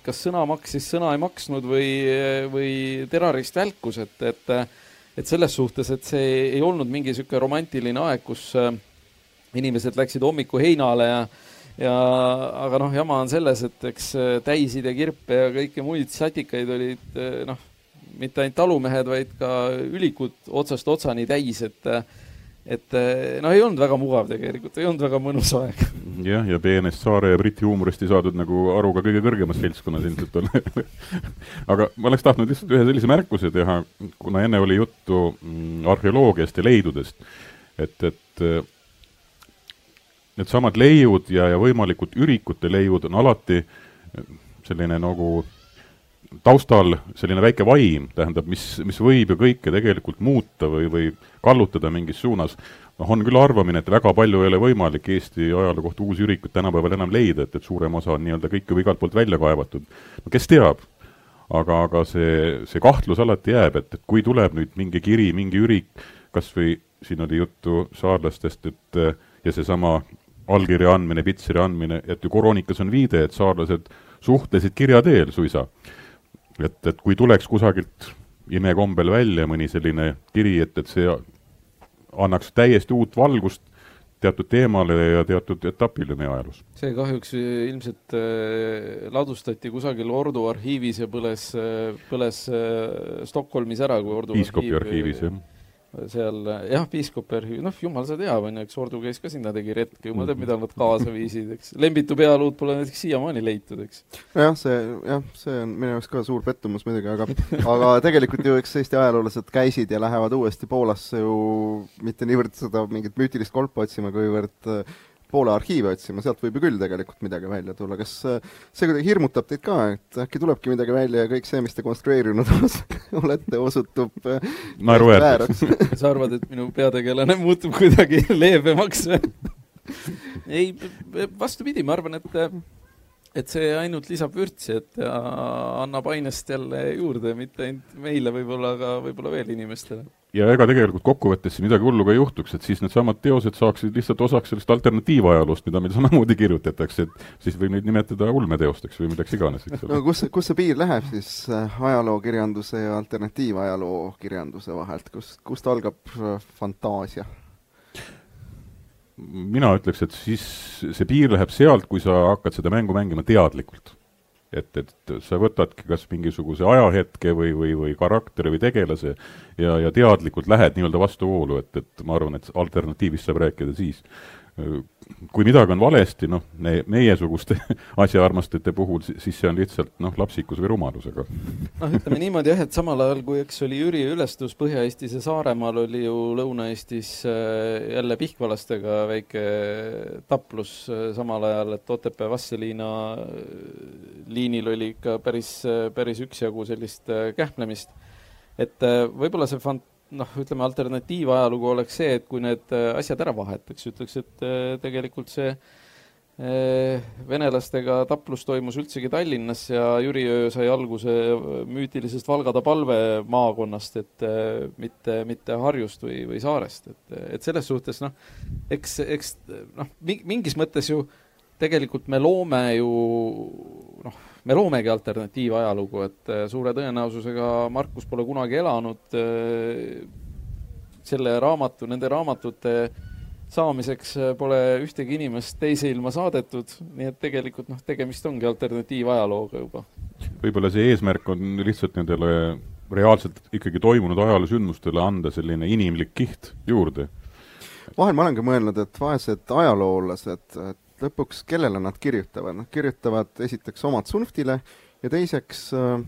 kas sõna maksis, sõna ei maksnud või, või terrorist välkus, et, et et selles suhtes, et see ei olnud mingi niisugune romantiline aeg, kus äh, inimesed läksid hommiku heinale ja ja aga noh, jama on selles, et eks äh, täisid ja kirpe ja kõiki muid satikaid olid noh, mitte ainult talumehed, vaid ka ülikud otsast otsani täis, et et no ei olnud väga mugav tegelikult, ei olnud väga mõnus aeg. jah, ja peenest saare ja briti huumorist ei saadud nagu aru ka kõige kõrgemas seltskonnas ilmselt on aga ma oleks tahtnud lihtsalt ühe sellise märkuse teha, kuna enne oli juttu mm, arheoloogiast ja leidudest, et, et needsamad leiud ja, ja võimalikud ürikute leiud on alati selline nagu taustal selline väike vaim, tähendab, mis, mis võib ju kõike tegelikult muuta või, või kallutada mingis suunas, noh, on küll arvamine, et väga palju ei ole võimalik Eesti ajaloo kohta uusi ürikuid tänapäeval enam leida, et, et suurem osa on nii-öelda kõik juba igalt poolt välja kaevatud. no kes teab, aga, aga see, see kahtlus alati jääb, et, et kui tuleb nüüd mingi kiri, mingi ürik, kas või siin oli juttu saarlastest, et ja seesama allkirja andmine, pitseri andmine, et ju koroonikas on viide, et saarlased suhtlesid kirja teel suisa et, et kui tuleks kusagilt imekombel välja mõni selline kiri, et, et see annaks täiesti uut valgust teatud teemale ja teatud etapile meie ajaloos. see kahjuks ilmselt äh, ladustati kusagil Ordu arhiivis ja põles äh,, põles äh, Stockholmis ära, kui Ordu piiskopi arhiivis, jah seal jah, piiskop, noh, jumal seda teab, on ju, eks Ordu käis ka sinna, tegi retke, jumal teab, mida nad kaasa viisid, eks. Lembitu pealuud pole näiteks siiamaani leitud, eks. jah, see, jah, see on minu jaoks ka suur pettumus muidugi, aga aga tegelikult ju eks Eesti ajaloolased käisid ja lähevad uuesti Poolasse ju mitte niivõrd seda mingit müütilist kolpa otsima, kuivõrd Poola arhiive otsima, sealt võib ju küll tegelikult midagi välja tulla, kas äh, see kuidagi hirmutab teid ka, et äkki tulebki midagi välja ja kõik see, mis te konstrueerinud olete, osutub äh, naeruvääraks sa arvad, et minu peategelane muutub kuidagi leebemaks või ei, vastupidi, ma arvan, et et see ainult lisab vürtsi, et ja annab ainest jälle juurde, mitte ainult meile võib-olla, aga võib-olla veel inimestele. Ja ega tegelikult kokkuvõttes midagi hullu ka ei juhtuks, et siis needsamad teosed saaksid lihtsalt osaks sellest alternatiivajaloost, mida meil samamoodi kirjutatakse, et siis võib neid nimetada ulmeteosteks või milleks iganes, eks ole. no kus, kus see piir läheb siis äh, ajalookirjanduse ja alternatiivajaloo-kirjanduse vahelt, kus, kust algab äh, fantaasia? mina ütleks, et siis see piir läheb sealt, kui sa hakkad seda mängu mängima teadlikult. Et, et sa võtadki kas mingisuguse ajahetke või, või, või karakteri või tegelase ja, ja teadlikult lähed nii-öelda vastuvoolu, et, et ma arvan, et alternatiivist saab rääkida siis kui midagi on valesti, noh, me, meiesuguste asjaarmastajate puhul, siis see on lihtsalt noh, lapsikus või rumalus, aga noh, ütleme niimoodi jah, et samal ajal, kui eks oli Jüri ülestus Põhja-Eestis ja Saaremaal, oli ju Lõuna-Eestis äh, jälle pihkvalastega väike taplus äh, samal ajal, et Otepää Vastseliina äh, liinil oli ikka päris, päris üksjagu sellist kähmlemist. et võib-olla see fant-, noh, ütleme alternatiivajalugu oleks see, et kui need äh, asjad ära vahetaks, ütleks, et äh, tegelikult see äh, venelastega taplus toimus üldsegi Tallinnas ja Jüriöö sai alguse müütilisest Valgada palve maakonnast, et mitte, mitte Harjust või, või Saarest, et, et selles suhtes noh, eks, eks noh, mingis mõttes ju tegelikult me loome ju noh, me loomegi alternatiivajalugu, et äh, suure tõenäosusega Markus pole kunagi elanud äh, selle raamatu, nende raamatute saamiseks äh, pole ühtegi inimest teise ilma saadetud, nii et tegelikult noh, tegemist ongi alternatiivajalooga juba. võib-olla see eesmärk on lihtsalt nendele reaalselt ikkagi toimunud ajaloosündmustele anda selline inimlik kiht juurde. vahel ma olengi mõelnud, et vaesed ajaloolased, et lõpuks kellele nad kirjutavad, nad kirjutavad esiteks omad Sunftile ja teiseks äh,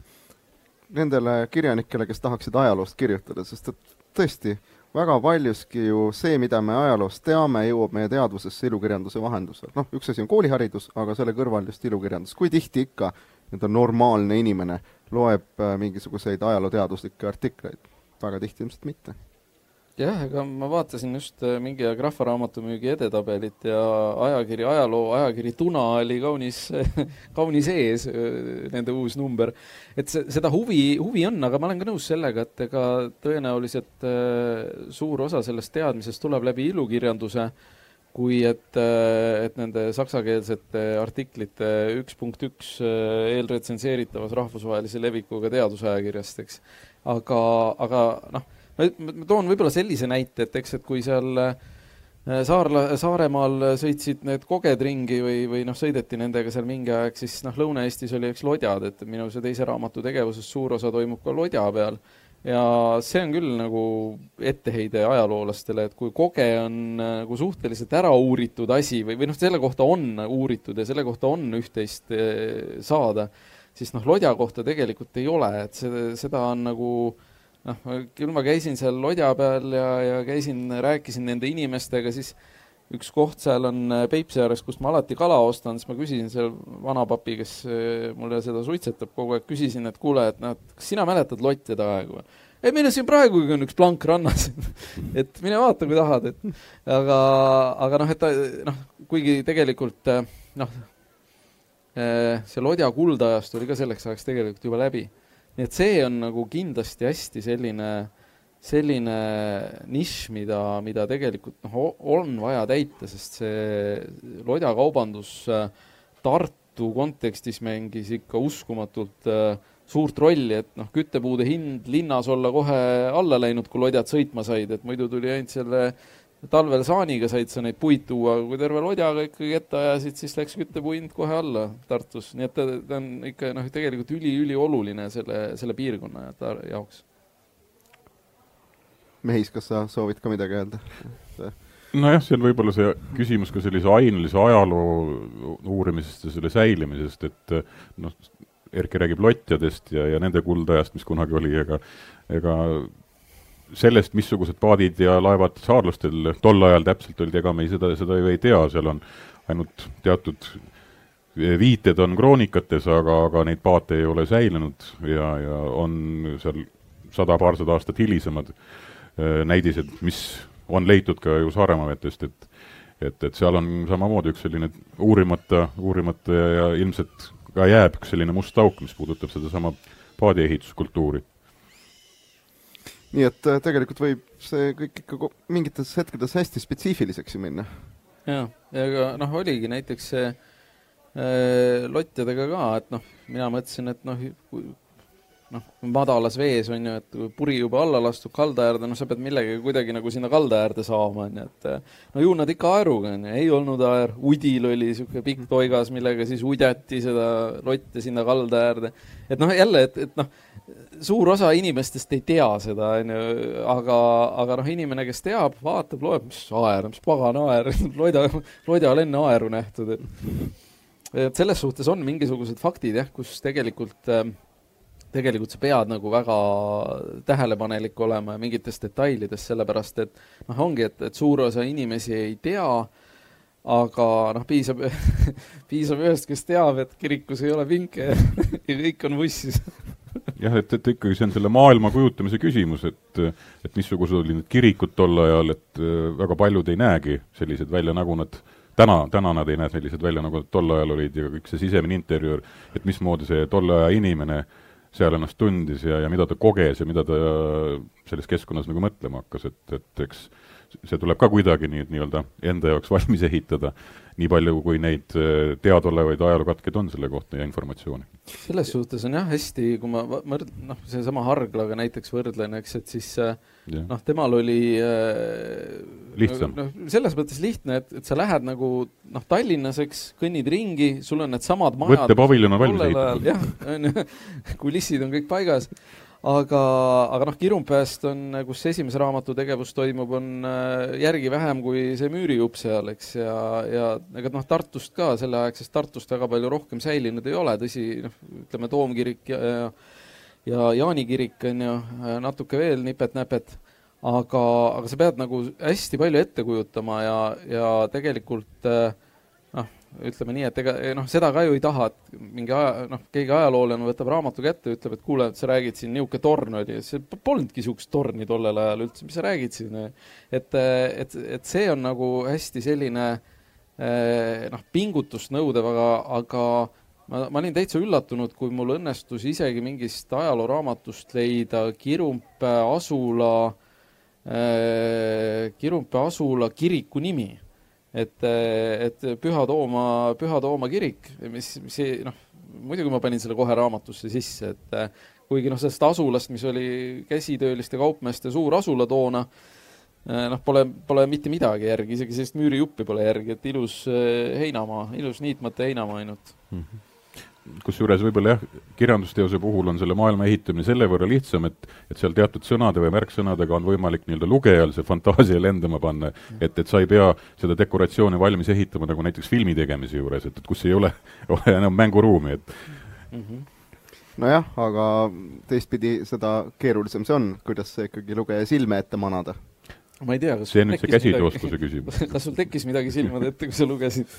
nendele kirjanikele, kes tahaksid ajaloost kirjutada, sest et tõesti, väga paljuski ju see, mida me ajaloost teame, jõuab meie teadvusesse ilukirjanduse vahendusel. noh, üks asi on kooliharidus, aga selle kõrval just ilukirjandus. kui tihti ikka nii-öelda normaalne inimene loeb äh, mingisuguseid ajalooteaduslikke artikleid? väga tihti ilmselt mitte jah, ega ma vaatasin just äh, mingi aeg Rahvaraamatumüügi edetabelit ja ajakiri Ajaloo, ajakiri Tuna oli kaunis kaunis ees, äh, nende uus number. et see, seda huvi, huvi on, aga ma olen ka nõus sellega, et ega tõenäoliselt äh, suur osa sellest teadmisest tuleb läbi ilukirjanduse, kui et, et nende saksakeelsete artiklite üks punkt üks eelretsenseeritavas rahvusvahelise levikuga teadusajakirjast, eks. aga, aga noh ma, toon võib-olla sellise näite, et eks, et kui seal äh, Saarla, Saaremaal sõitsid need koged ringi või, või noh, sõideti nendega seal mingi aeg, siis noh, Lõuna-Eestis oli eks lodjad, et minu see teise raamatu tegevusest suur osa toimub ka lodja peal. ja see on küll nagu etteheide ajaloolastele, et kui koge on nagu suhteliselt ära uuritud asi või, või noh, selle kohta on uuritud ja selle kohta on üht-teist äh, saada, siis noh, lodja kohta tegelikult ei ole, et see, seda on nagu äh, noh, küll ma käisin seal lodja peal ja, ja käisin, rääkisin nende inimestega, siis üks koht seal on äh, Peipsi ääres, kust ma alati kala ostan, siis ma küsisin seal vanapapi, kes äh, mulle seda suitsetab kogu aeg, küsisin, et kuule, et noh, kas sina mäletad lottide aegu või? ei, meil on siin praegugi on üks plank rannas et mine vaata, kui tahad, et aga, aga noh, et ta noh, kuigi tegelikult äh, noh, see lodja kuldaajast oli ka selleks ajaks tegelikult juba läbi nii et see on nagu kindlasti hästi selline, selline nišš, mida, mida tegelikult noh, on vaja täita, sest see lodjakaubandus äh, Tartu kontekstis mängis ikka uskumatult äh, suurt rolli, et noh, küttepuude hind linnas olla kohe alla läinud, kui lodjad sõitma said, et muidu tuli ainult selle talvel saaniga said sa neid puid tuua, aga kui terve lodjaga ikkagi ette ajasid, siis läks küttepuu hind kohe alla Tartus, nii et ta, ta on ikka noh, tegelikult üli-ülioluline selle, selle piirkonna jaoks. Mehis, kas sa soovid ka midagi öelda? nojah, see on võib-olla see küsimus ka sellise ainelise ajaloo uurimisest ja selle säilimisest, et noh, Erki räägib lotjadest ja, ja nende kuldajast, mis kunagi oli, ega ega sellest, missugused paadid ja laevad saarlastel tol ajal täpselt olid, ega me ei, seda, seda ju ei tea, seal on ainult teatud viited on kroonikates, aga, aga neid paate ei ole säilinud ja, ja on seal sada-paarsada aastat hilisemad äh, näidised, mis on leitud ka ju Saaremaa vetest, et et, et seal on samamoodi üks selline uurimata, uurimata ja, ja ilmselt ka jääb üks selline must auk, mis puudutab sedasama paadiehituskultuuri. Nii et äh, tegelikult võib see kõik ikka mingites hetkedes hästi spetsiifiliseks ju minna. jaa, ja aga noh, oligi näiteks see äh, lottidega ka, et noh, mina mõtlesin, et noh, noh, madalas vees on ju, et puri juba alla lastud kalda äärde, noh, sa pead millegagi kuidagi nagu sinna kalda äärde saama, on ju, et no ju nad ikka aeruga, on ju, ei olnud aer, udil oli niisugune pikk toigas, millega siis udjati seda lotte sinna kalda äärde. et noh, jälle, et, et noh, suur osa inimestest ei tea seda, on ju, aga, aga noh, inimene, kes teab, vaatab, loeb, mis aer, mis pagan aer loida, loidal enne aeru nähtud, et. Selles suhtes on mingisugused faktid jah, kus tegelikult äh, tegelikult sa pead nagu väga tähelepanelik olema mingites detailides, sellepärast et noh, ongi, et, et suur osa inimesi ei tea, aga noh, piisab piisab ühest, kes teab, et kirikus ei ole pinke ja kõik on vussis jah, et, et ikkagi see on selle maailma kujutamise küsimus, et et missugused olid need kirikud tol ajal, et äh, väga paljud ei näegi sellised välja, nagu nad täna, täna nad ei näe sellised välja, nagu nad tol ajal olid ja kõik see sisemine interjöör, et mismoodi see tolle aja inimene seal ennast tundis ja, ja mida ta koges ja mida ta selles keskkonnas nagu mõtlema hakkas, et, et eks see tuleb ka kuidagi nii, nii-öelda enda jaoks valmis ehitada, nii palju, kui neid äh, teadaolevaid ajalookatkeid on selle kohta ja informatsiooni. selles suhtes on jah hästi, kui ma võrd-, noh, seesama Harglaga näiteks võrdlen, eks, et siis äh, noh, temal oli äh, lihtsam. noh, selles mõttes lihtne, et, et sa lähed nagu noh, Tallinnas, eks, kõnnid ringi, sul on needsamad majad võttepaviljon on valmis ehitatud. jah, on ju, kulissid on kõik paigas aga, aga noh, Kirumpäest on, kus esimese raamatu tegevus toimub, on äh, järgi vähem kui see müürijupp seal, eks, ja, ja ega noh, Tartust ka, selleaegsest Tartust väga palju rohkem säilinud ei ole, tõsi, noh, ütleme Toomkirik ja, ja ja Jaani kirik on ju, natuke veel nipet-näpet, aga, aga sa pead nagu hästi palju ette kujutama ja, ja tegelikult äh, ütleme nii, et ega noh, seda ka ju ei taha, et mingi aja, noh, keegi ajaloolane võtab raamatu kätte ütleb, et kuule, sa räägid siin, niisugune torn oli, see polnudki niisugust torni tollel ajal üldse, mis sa räägid siin. et, et, et see on nagu hästi selline eh, noh, pingutust nõudev, aga, aga ma, ma olin täitsa üllatunud, kui mul õnnestus isegi mingist ajalooraamatust leida Kirumpe asula eh,, Kirumpe asula kiriku nimi et, et Püha Tooma, Püha Tooma kirik, mis, mis noh, muidugi ma panin selle kohe raamatusse sisse, et kuigi noh, sellest asulast, mis oli käsitööliste kaupmeeste suur asula toona, noh, pole, pole mitte midagi järgi, isegi sellist müürijuppi pole järgi, et ilus heinamaa, ilus niitmata heinamaa ainult mm. -hmm kusjuures võib-olla jah, kirjandusteose puhul on selle maailma ehitamine selle võrra lihtsam, et et seal teatud sõnade või märksõnadega on võimalik nii-öelda lugejal see fantaasia lendama panna, et, et sa ei pea seda dekoratsiooni valmis ehitama nagu näiteks filmi tegemise juures, et, et kus ei ole, ole enam mänguruumi, et mm -hmm nojah, aga teistpidi seda keerulisem see on, kuidas see ikkagi lugeja silme ette manada ma ei tea, kas see on nüüd see käsitööstuse küsimus. kas sul tekkis midagi silmade ette, kui sa lugesid?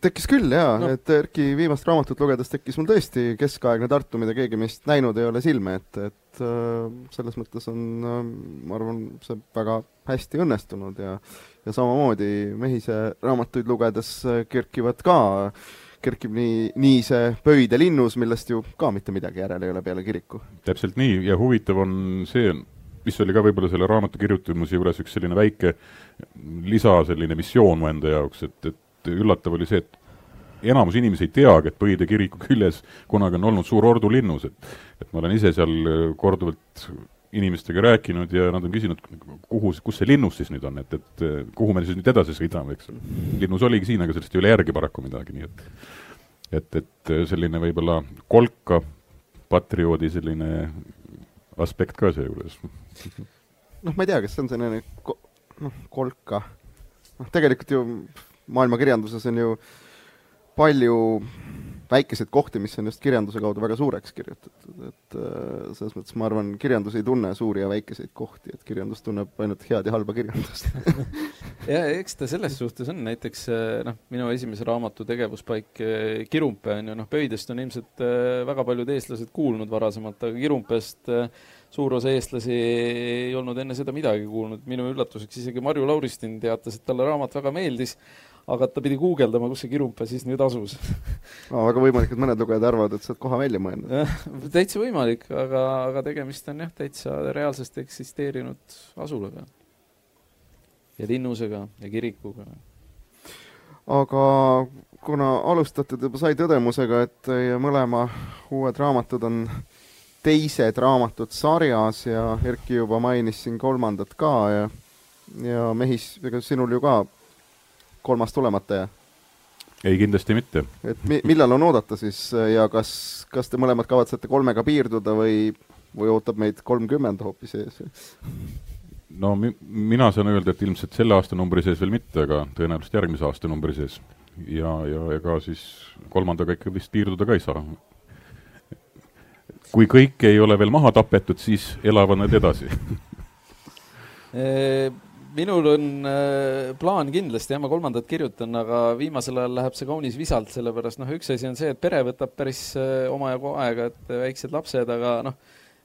tekkis küll jaa no., et Erki viimast raamatut lugedes tekkis mul tõesti keskaegne Tartu, mida keegi meist näinud ei ole, silme ette, et äh, selles mõttes on äh,, ma arvan, see väga hästi õnnestunud ja ja samamoodi Mehise raamatuid lugedes äh, kerkivad ka kerkib nii, nii see Pöide linnus, millest ju ka mitte midagi järele ei ole peale kiriku. täpselt nii ja huvitav on see, mis oli ka võib-olla selle raamatu kirjutamise juures üks selline väike lisa selline missioon mu enda jaoks, et, et üllatav oli see, et enamus inimesi ei teagi, et Põide kiriku küljes kunagi on olnud suur ordulinnus, et et ma olen ise seal korduvalt inimestega rääkinud ja nad on küsinud, kuhu, kus see linnus siis nüüd on, et, et kuhu me siis nüüd edasi sõidame, eks. linnus oligi siin, aga sellest ei ole järgi paraku midagi, nii et et, et selline võib-olla kolka patrioodi selline aspekt ka seejuures. noh, ma ei tea, kas see on selline ko-, noh, kolka, noh tegelikult ju maailmakirjanduses on ju palju väikeseid kohti, mis on just kirjanduse kaudu väga suureks kirjutatud, et äh, selles mõttes ma arvan, kirjandus ei tunne suuri ja väikeseid kohti, et kirjandus tunneb ainult head ja halba kirjandust. Ja eks ta selles suhtes on, näiteks äh, noh, minu esimese raamatu tegevuspaik äh, Kirumpe on ju, noh, Pöidest on ilmselt väga paljud eestlased kuulnud varasemalt, aga Kirumpest suur osa eestlasi ei olnud enne seda midagi kuulnud, minu üllatuseks isegi Marju Lauristin teatas, et talle raamat väga meeldis aga ta pidi guugeldama, kus see Kirumpe siis nüüd asus no väga võimalik, et mõned lugejad arvavad, et sa oled koha välja mõelnud. täitsa võimalik, aga, aga tegemist on jah, täitsa reaalselt eksisteerinud asulaga. ja linnusega ja kirikuga. aga kuna alustatud juba sai tõdemusega, et teie mõlema uued raamatud on teised raamatud sarjas ja Erki juba mainis siin kolmandat ka ja ja Mehis, ega sinul ju ka kolmas tulemata jää? ei, kindlasti mitte. et mi-, millal on oodata siis ja kas, kas te mõlemad kavatsete kolmega piirduda või, või ootab meid kolmkümmend hoopis ees? no mi-, mina saan öelda, et ilmselt selle aastanumbri sees veel mitte, aga tõenäoliselt järgmise aastanumbri sees. ja, ja ega siis kolmandaga ikka vist piirduda ka ei saa. kui kõik ei ole veel maha tapetud, siis elavad nad edasi minul on äh, plaan kindlasti, jah, ma kolmandat kirjutan, aga viimasel ajal läheb see kaunis visalt, sellepärast noh, üks asi on see, et pere võtab päris äh, omajagu aega, et väiksed lapsed, aga noh,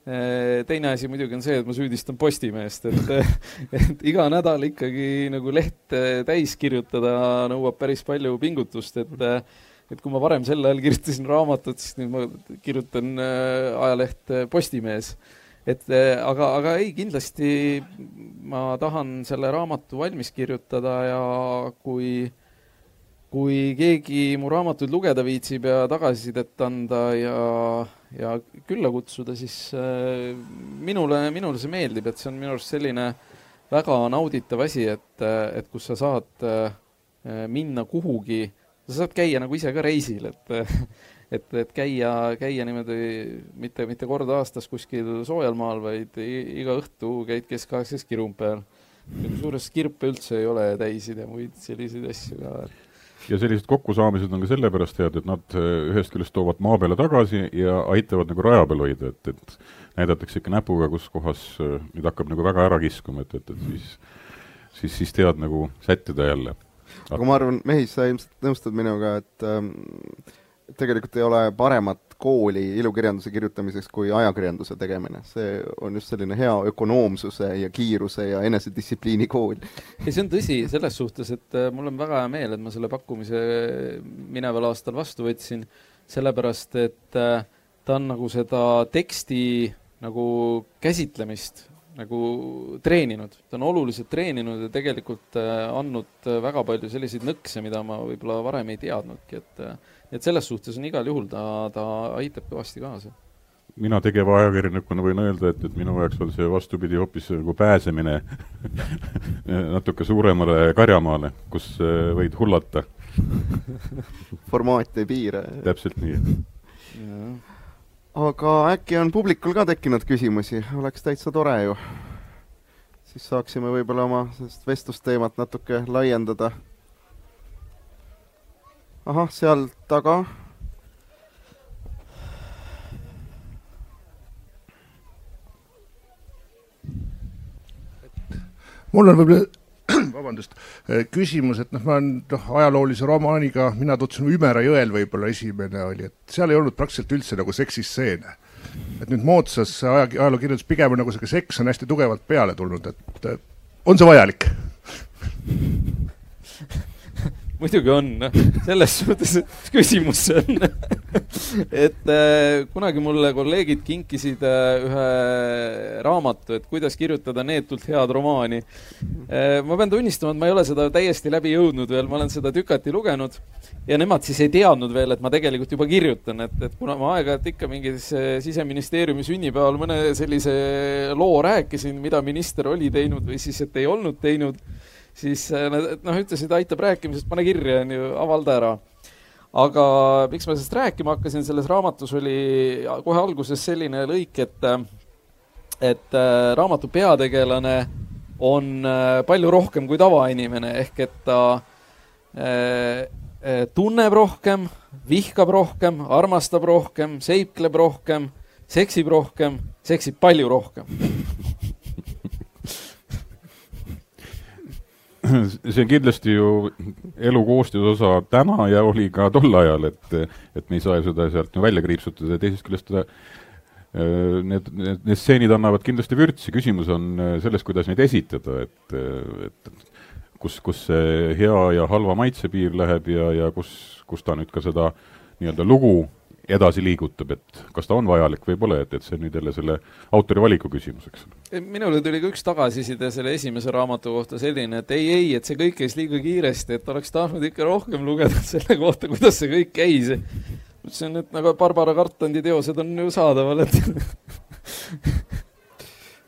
äh, teine asi muidugi on see, et ma süüdistan Postimeest, et, et iga nädal ikkagi nagu leht täis kirjutada nõuab päris palju pingutust, et et kui ma varem sel ajal kirjutasin raamatut, siis nüüd ma kirjutan ajaleht Postimees et eh, aga, aga ei, kindlasti ma tahan selle raamatu valmis kirjutada ja kui, kui keegi mu raamatuid lugeda viitsib ja tagasisidet anda ja, ja külla kutsuda, siis äh, minule, minule see meeldib, et see on minu arust selline väga nauditav asi, et, et kus sa saad äh, minna kuhugi, sa saad käia nagu ise ka reisil, et et, et käia, käia niimoodi mitte, mitte kord aastas kuskil soojal maal, vaid iga õhtu käid keskaegses Kirumpel. kusjuures kirpe üldse ei ole täisid ja muid selliseid asju ka. ja sellised kokkusaamised on ka sellepärast head, et nad eh, ühest küljest toovad maa peale tagasi ja aitavad nagu raja peal hoida, et, et näidatakse ikka näpuga, kus kohas eh, nüüd hakkab nagu väga ära kiskuma, et, et, et siis, siis, siis tead nagu sättida jälle. aga ma arvan, Mehis, sa ilmselt nõustud minuga, et ähm, tegelikult ei ole paremat kooli ilukirjanduse kirjutamiseks kui ajakirjanduse tegemine. see on just selline hea ökonoomsuse ja kiiruse ja enesedistsipliini kool. ei, see on tõsi selles suhtes, et äh, mul on väga hea meel, et ma selle pakkumise mineval aastal vastu võtsin, sellepärast et äh, ta on nagu seda teksti nagu käsitlemist nagu treeninud, ta on oluliselt treeninud ja tegelikult äh, andnud väga palju selliseid nõkse, mida ma võib-olla varem ei teadnudki, et et selles suhtes on igal juhul ta, ta aitab kõvasti kaasa mina tegeva ajakirjanikuna võin öelda, et, et minu jaoks on see vastupidi hoopis nagu pääsemine natuke suuremale karjamaale, kus äh, võid hullata formaat ei piira. täpselt nii. aga äkki on publikul ka tekkinud küsimusi, oleks täitsa tore ju. siis saaksime võib-olla oma sellist vestlusteemat natuke laiendada ahah, seal taga. mul on võib-olla, vabandust, äh, küsimus, et noh, ma olen noh, ajaloolise romaaniga, mina tutvusin Ümera jõel võib-olla esimene oli, et seal ei olnud praktiliselt üldse nagu seksistseene. et nüüd moodsas aja, ajalookirjandus pigem on nagu sihuke seks on hästi tugevalt peale tulnud, et on see vajalik muidugi on, noh, selles suhtes küsimus see on. Et äh, kunagi mulle kolleegid kinkisid äh, ühe raamatu, et kuidas kirjutada neetult head romaani. Äh,. ma pean tunnistama, et ma ei ole seda täiesti läbi jõudnud veel, ma olen seda tükati lugenud ja nemad siis ei teadnud veel, et ma tegelikult juba kirjutan, et, et kuna ma aeg-ajalt ikka mingis äh, siseministeeriumi sünnipäeval mõne sellise loo rääkisin, mida minister oli teinud või siis, et ei olnud teinud siis äh, nad noh, ütlesid, aitab rääkimisest, pane kirja, on ju, avalda ära. aga miks ma sellest rääkima hakkasin, selles raamatus oli kohe alguses selline lõik, et, et äh, raamatu peategelane on äh, palju rohkem kui tavainimene, ehk et ta tunneb rohkem, vihkab rohkem, armastab rohkem, seikleb rohkem, seksib rohkem, seksib palju rohkem see on kindlasti ju elu koostisosa täna ja oli ka tol ajal, et, et me ei saa seda sealt ju välja kriipsutada ja teisest küljest ta äh, need, need, need stseenid annavad kindlasti vürtsi, küsimus on äh, selles, kuidas neid esitada, et, et kus, kus see hea ja halva maitse piir läheb ja, ja kus, kus ta nüüd ka seda nii-öelda lugu edasi liigutab, et kas ta on vajalik või pole, et, et see on nüüd jälle selle autori valiku küsimus, eks. Minule tuli ka üks tagasiside selle esimese raamatu kohta selline, et ei, ei, et see kõik käis liiga kiiresti, et oleks tahtnud ikka rohkem lugeda selle kohta, kuidas see kõik käis. ütlesin, et nagu Barbara Cartlandi teosed on ju saadaval, et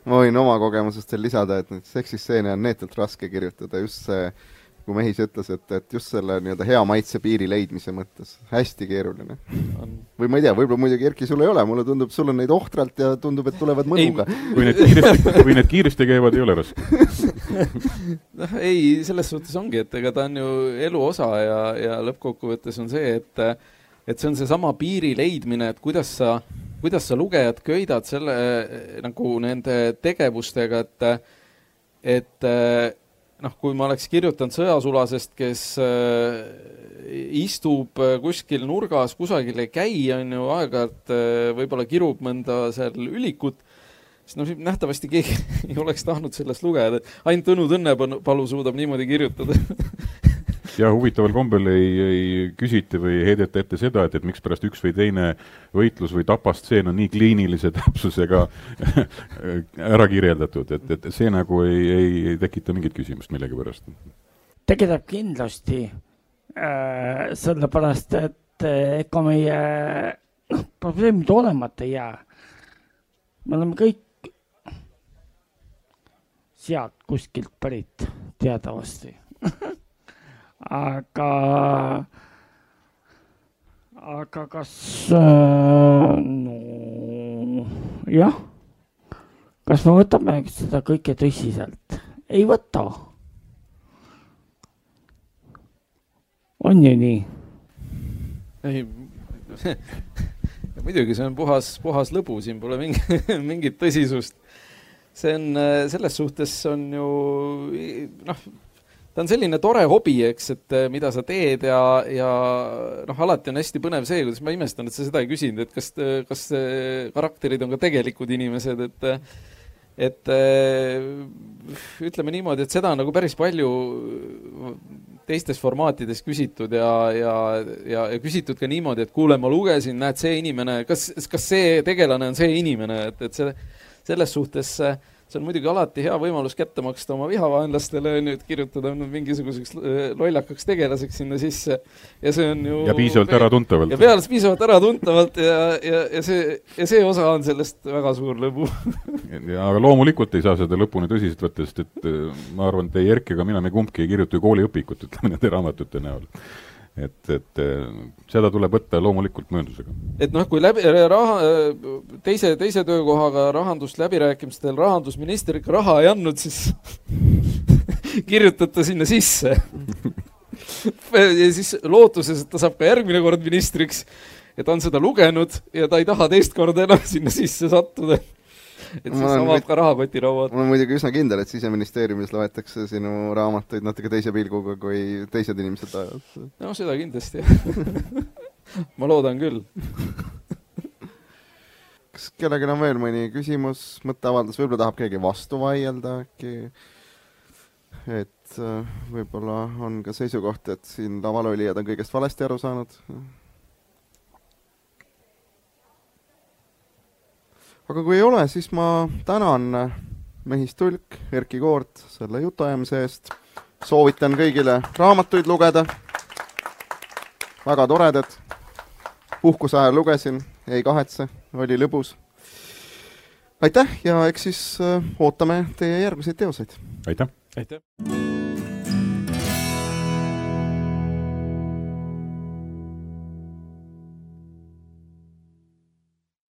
ma võin oma kogemusest veel lisada, et neid seksistseene on neetult raske kirjutada, just see kui Mehis ütles, et, et just selle nii-öelda hea maitse piiri leidmise mõttes hästi keeruline. või ma ei tea, võib-olla muidugi Erki, sul ei ole, mulle tundub, sul on neid ohtralt ja tundub, et tulevad mõnuga. kui need kiiresti, kui need kiiresti käivad, ei ole raske noh, ei, selles suhtes ongi, et ega ta on ju elu osa ja, ja lõppkokkuvõttes on see, et et see on seesama piiri leidmine, et kuidas sa, kuidas sa lugejat köidad selle nagu nende tegevustega, et et noh, kui ma oleks kirjutanud sõjasulasest, kes äh, istub äh, kuskil nurgas, kusagil ei käi, on ju, aeg-ajalt äh, võib-olla kirub mõnda seal ülikut, siis noh, nähtavasti keegi ei oleks tahtnud sellest lugeda, ainult Tõnu Tõnnepalu suudab niimoodi kirjutada ja huvitaval kombel ei, ei küsita või ei heideta ette seda, et, et mikspärast üks või teine võitlus või tapastseen on nii kliinilise täpsusega ära kirjeldatud, et, et see nagu ei, ei, ei tekita mingit küsimust millegipärast. tekitab kindlasti äh,, sellepärast et äh, ega meie noh, probleemid olemata ei jää. me oleme kõik sealt kuskilt pärit teatavasti aga, aga kas äh, no jah, kas me võtame seda kõike tõsiselt? ei võta. on ju nii? ei muidugi, see on puhas, puhas lõbu, siin pole mingi, mingit tõsisust. see on, selles suhtes on ju noh ta on selline tore hobi, eks, et eh, mida sa teed ja, ja noh, alati on hästi põnev see, kuidas ma imestan, et sa seda ei küsinud, et kas, kas karakterid on ka tegelikud inimesed, et et ütleme niimoodi, et seda on nagu päris palju teistes formaatides küsitud ja, ja, ja, ja küsitud ka niimoodi, et kuule, ma lugesin, näed, see inimene, kas, kas see tegelane on see inimene, et, et see, selles suhtes äh, see on muidugi alati hea võimalus kätte maksta oma vihavaenlastele, on ju, et kirjutada mingisuguseks äh, lollakaks tegelaseks sinna sisse. Ja see on ju ja piisavalt äratuntavalt. ja peale piisavalt äratuntavalt ja, ja, ja see, ja see osa on sellest väga suur lõbu. Ja aga loomulikult ei saa seda lõpuni tõsiselt võtta, sest et äh, ma arvan, et ei Erki ega mina, me kumbki ei kirjuta ju kooliõpikut, ütleme nende raamatute näol et, et seda tuleb võtta loomulikult mööndusega. et noh, kui läbi, raha, teise, teise töökohaga rahandusläbirääkimistel rahandusminister ikka raha ei andnud, siis kirjutad ta sinna sisse ja siis lootuses, et ta saab ka järgmine kord ministriks, ja ta on seda lugenud ja ta ei taha teist korda enam sinna sisse sattuda et siis avab ka rahakotirauad. ma olen muidugi üsna kindel, et Siseministeeriumis loetakse sinu raamatuid natuke teise pilguga, kui teised inimesed ajavad. no seda kindlasti, ma loodan küll kas kellelgi on veel mõni küsimus, mõtteavaldus, võib-olla tahab keegi vastu vaielda äkki? et äh, võib-olla on ka seisukoht, et siin laval olijad on kõigest valesti aru saanud aga kui ei ole, siis ma tänan Mehis Tulk, Erkki Koort selle jutuajamise eest. soovitan kõigile raamatuid lugeda. väga toredad. puhkuse ajal lugesin, ei kahetse, oli lõbus. aitäh ja eks siis äh, ootame teie järgmiseid teoseid. aitäh! aitäh!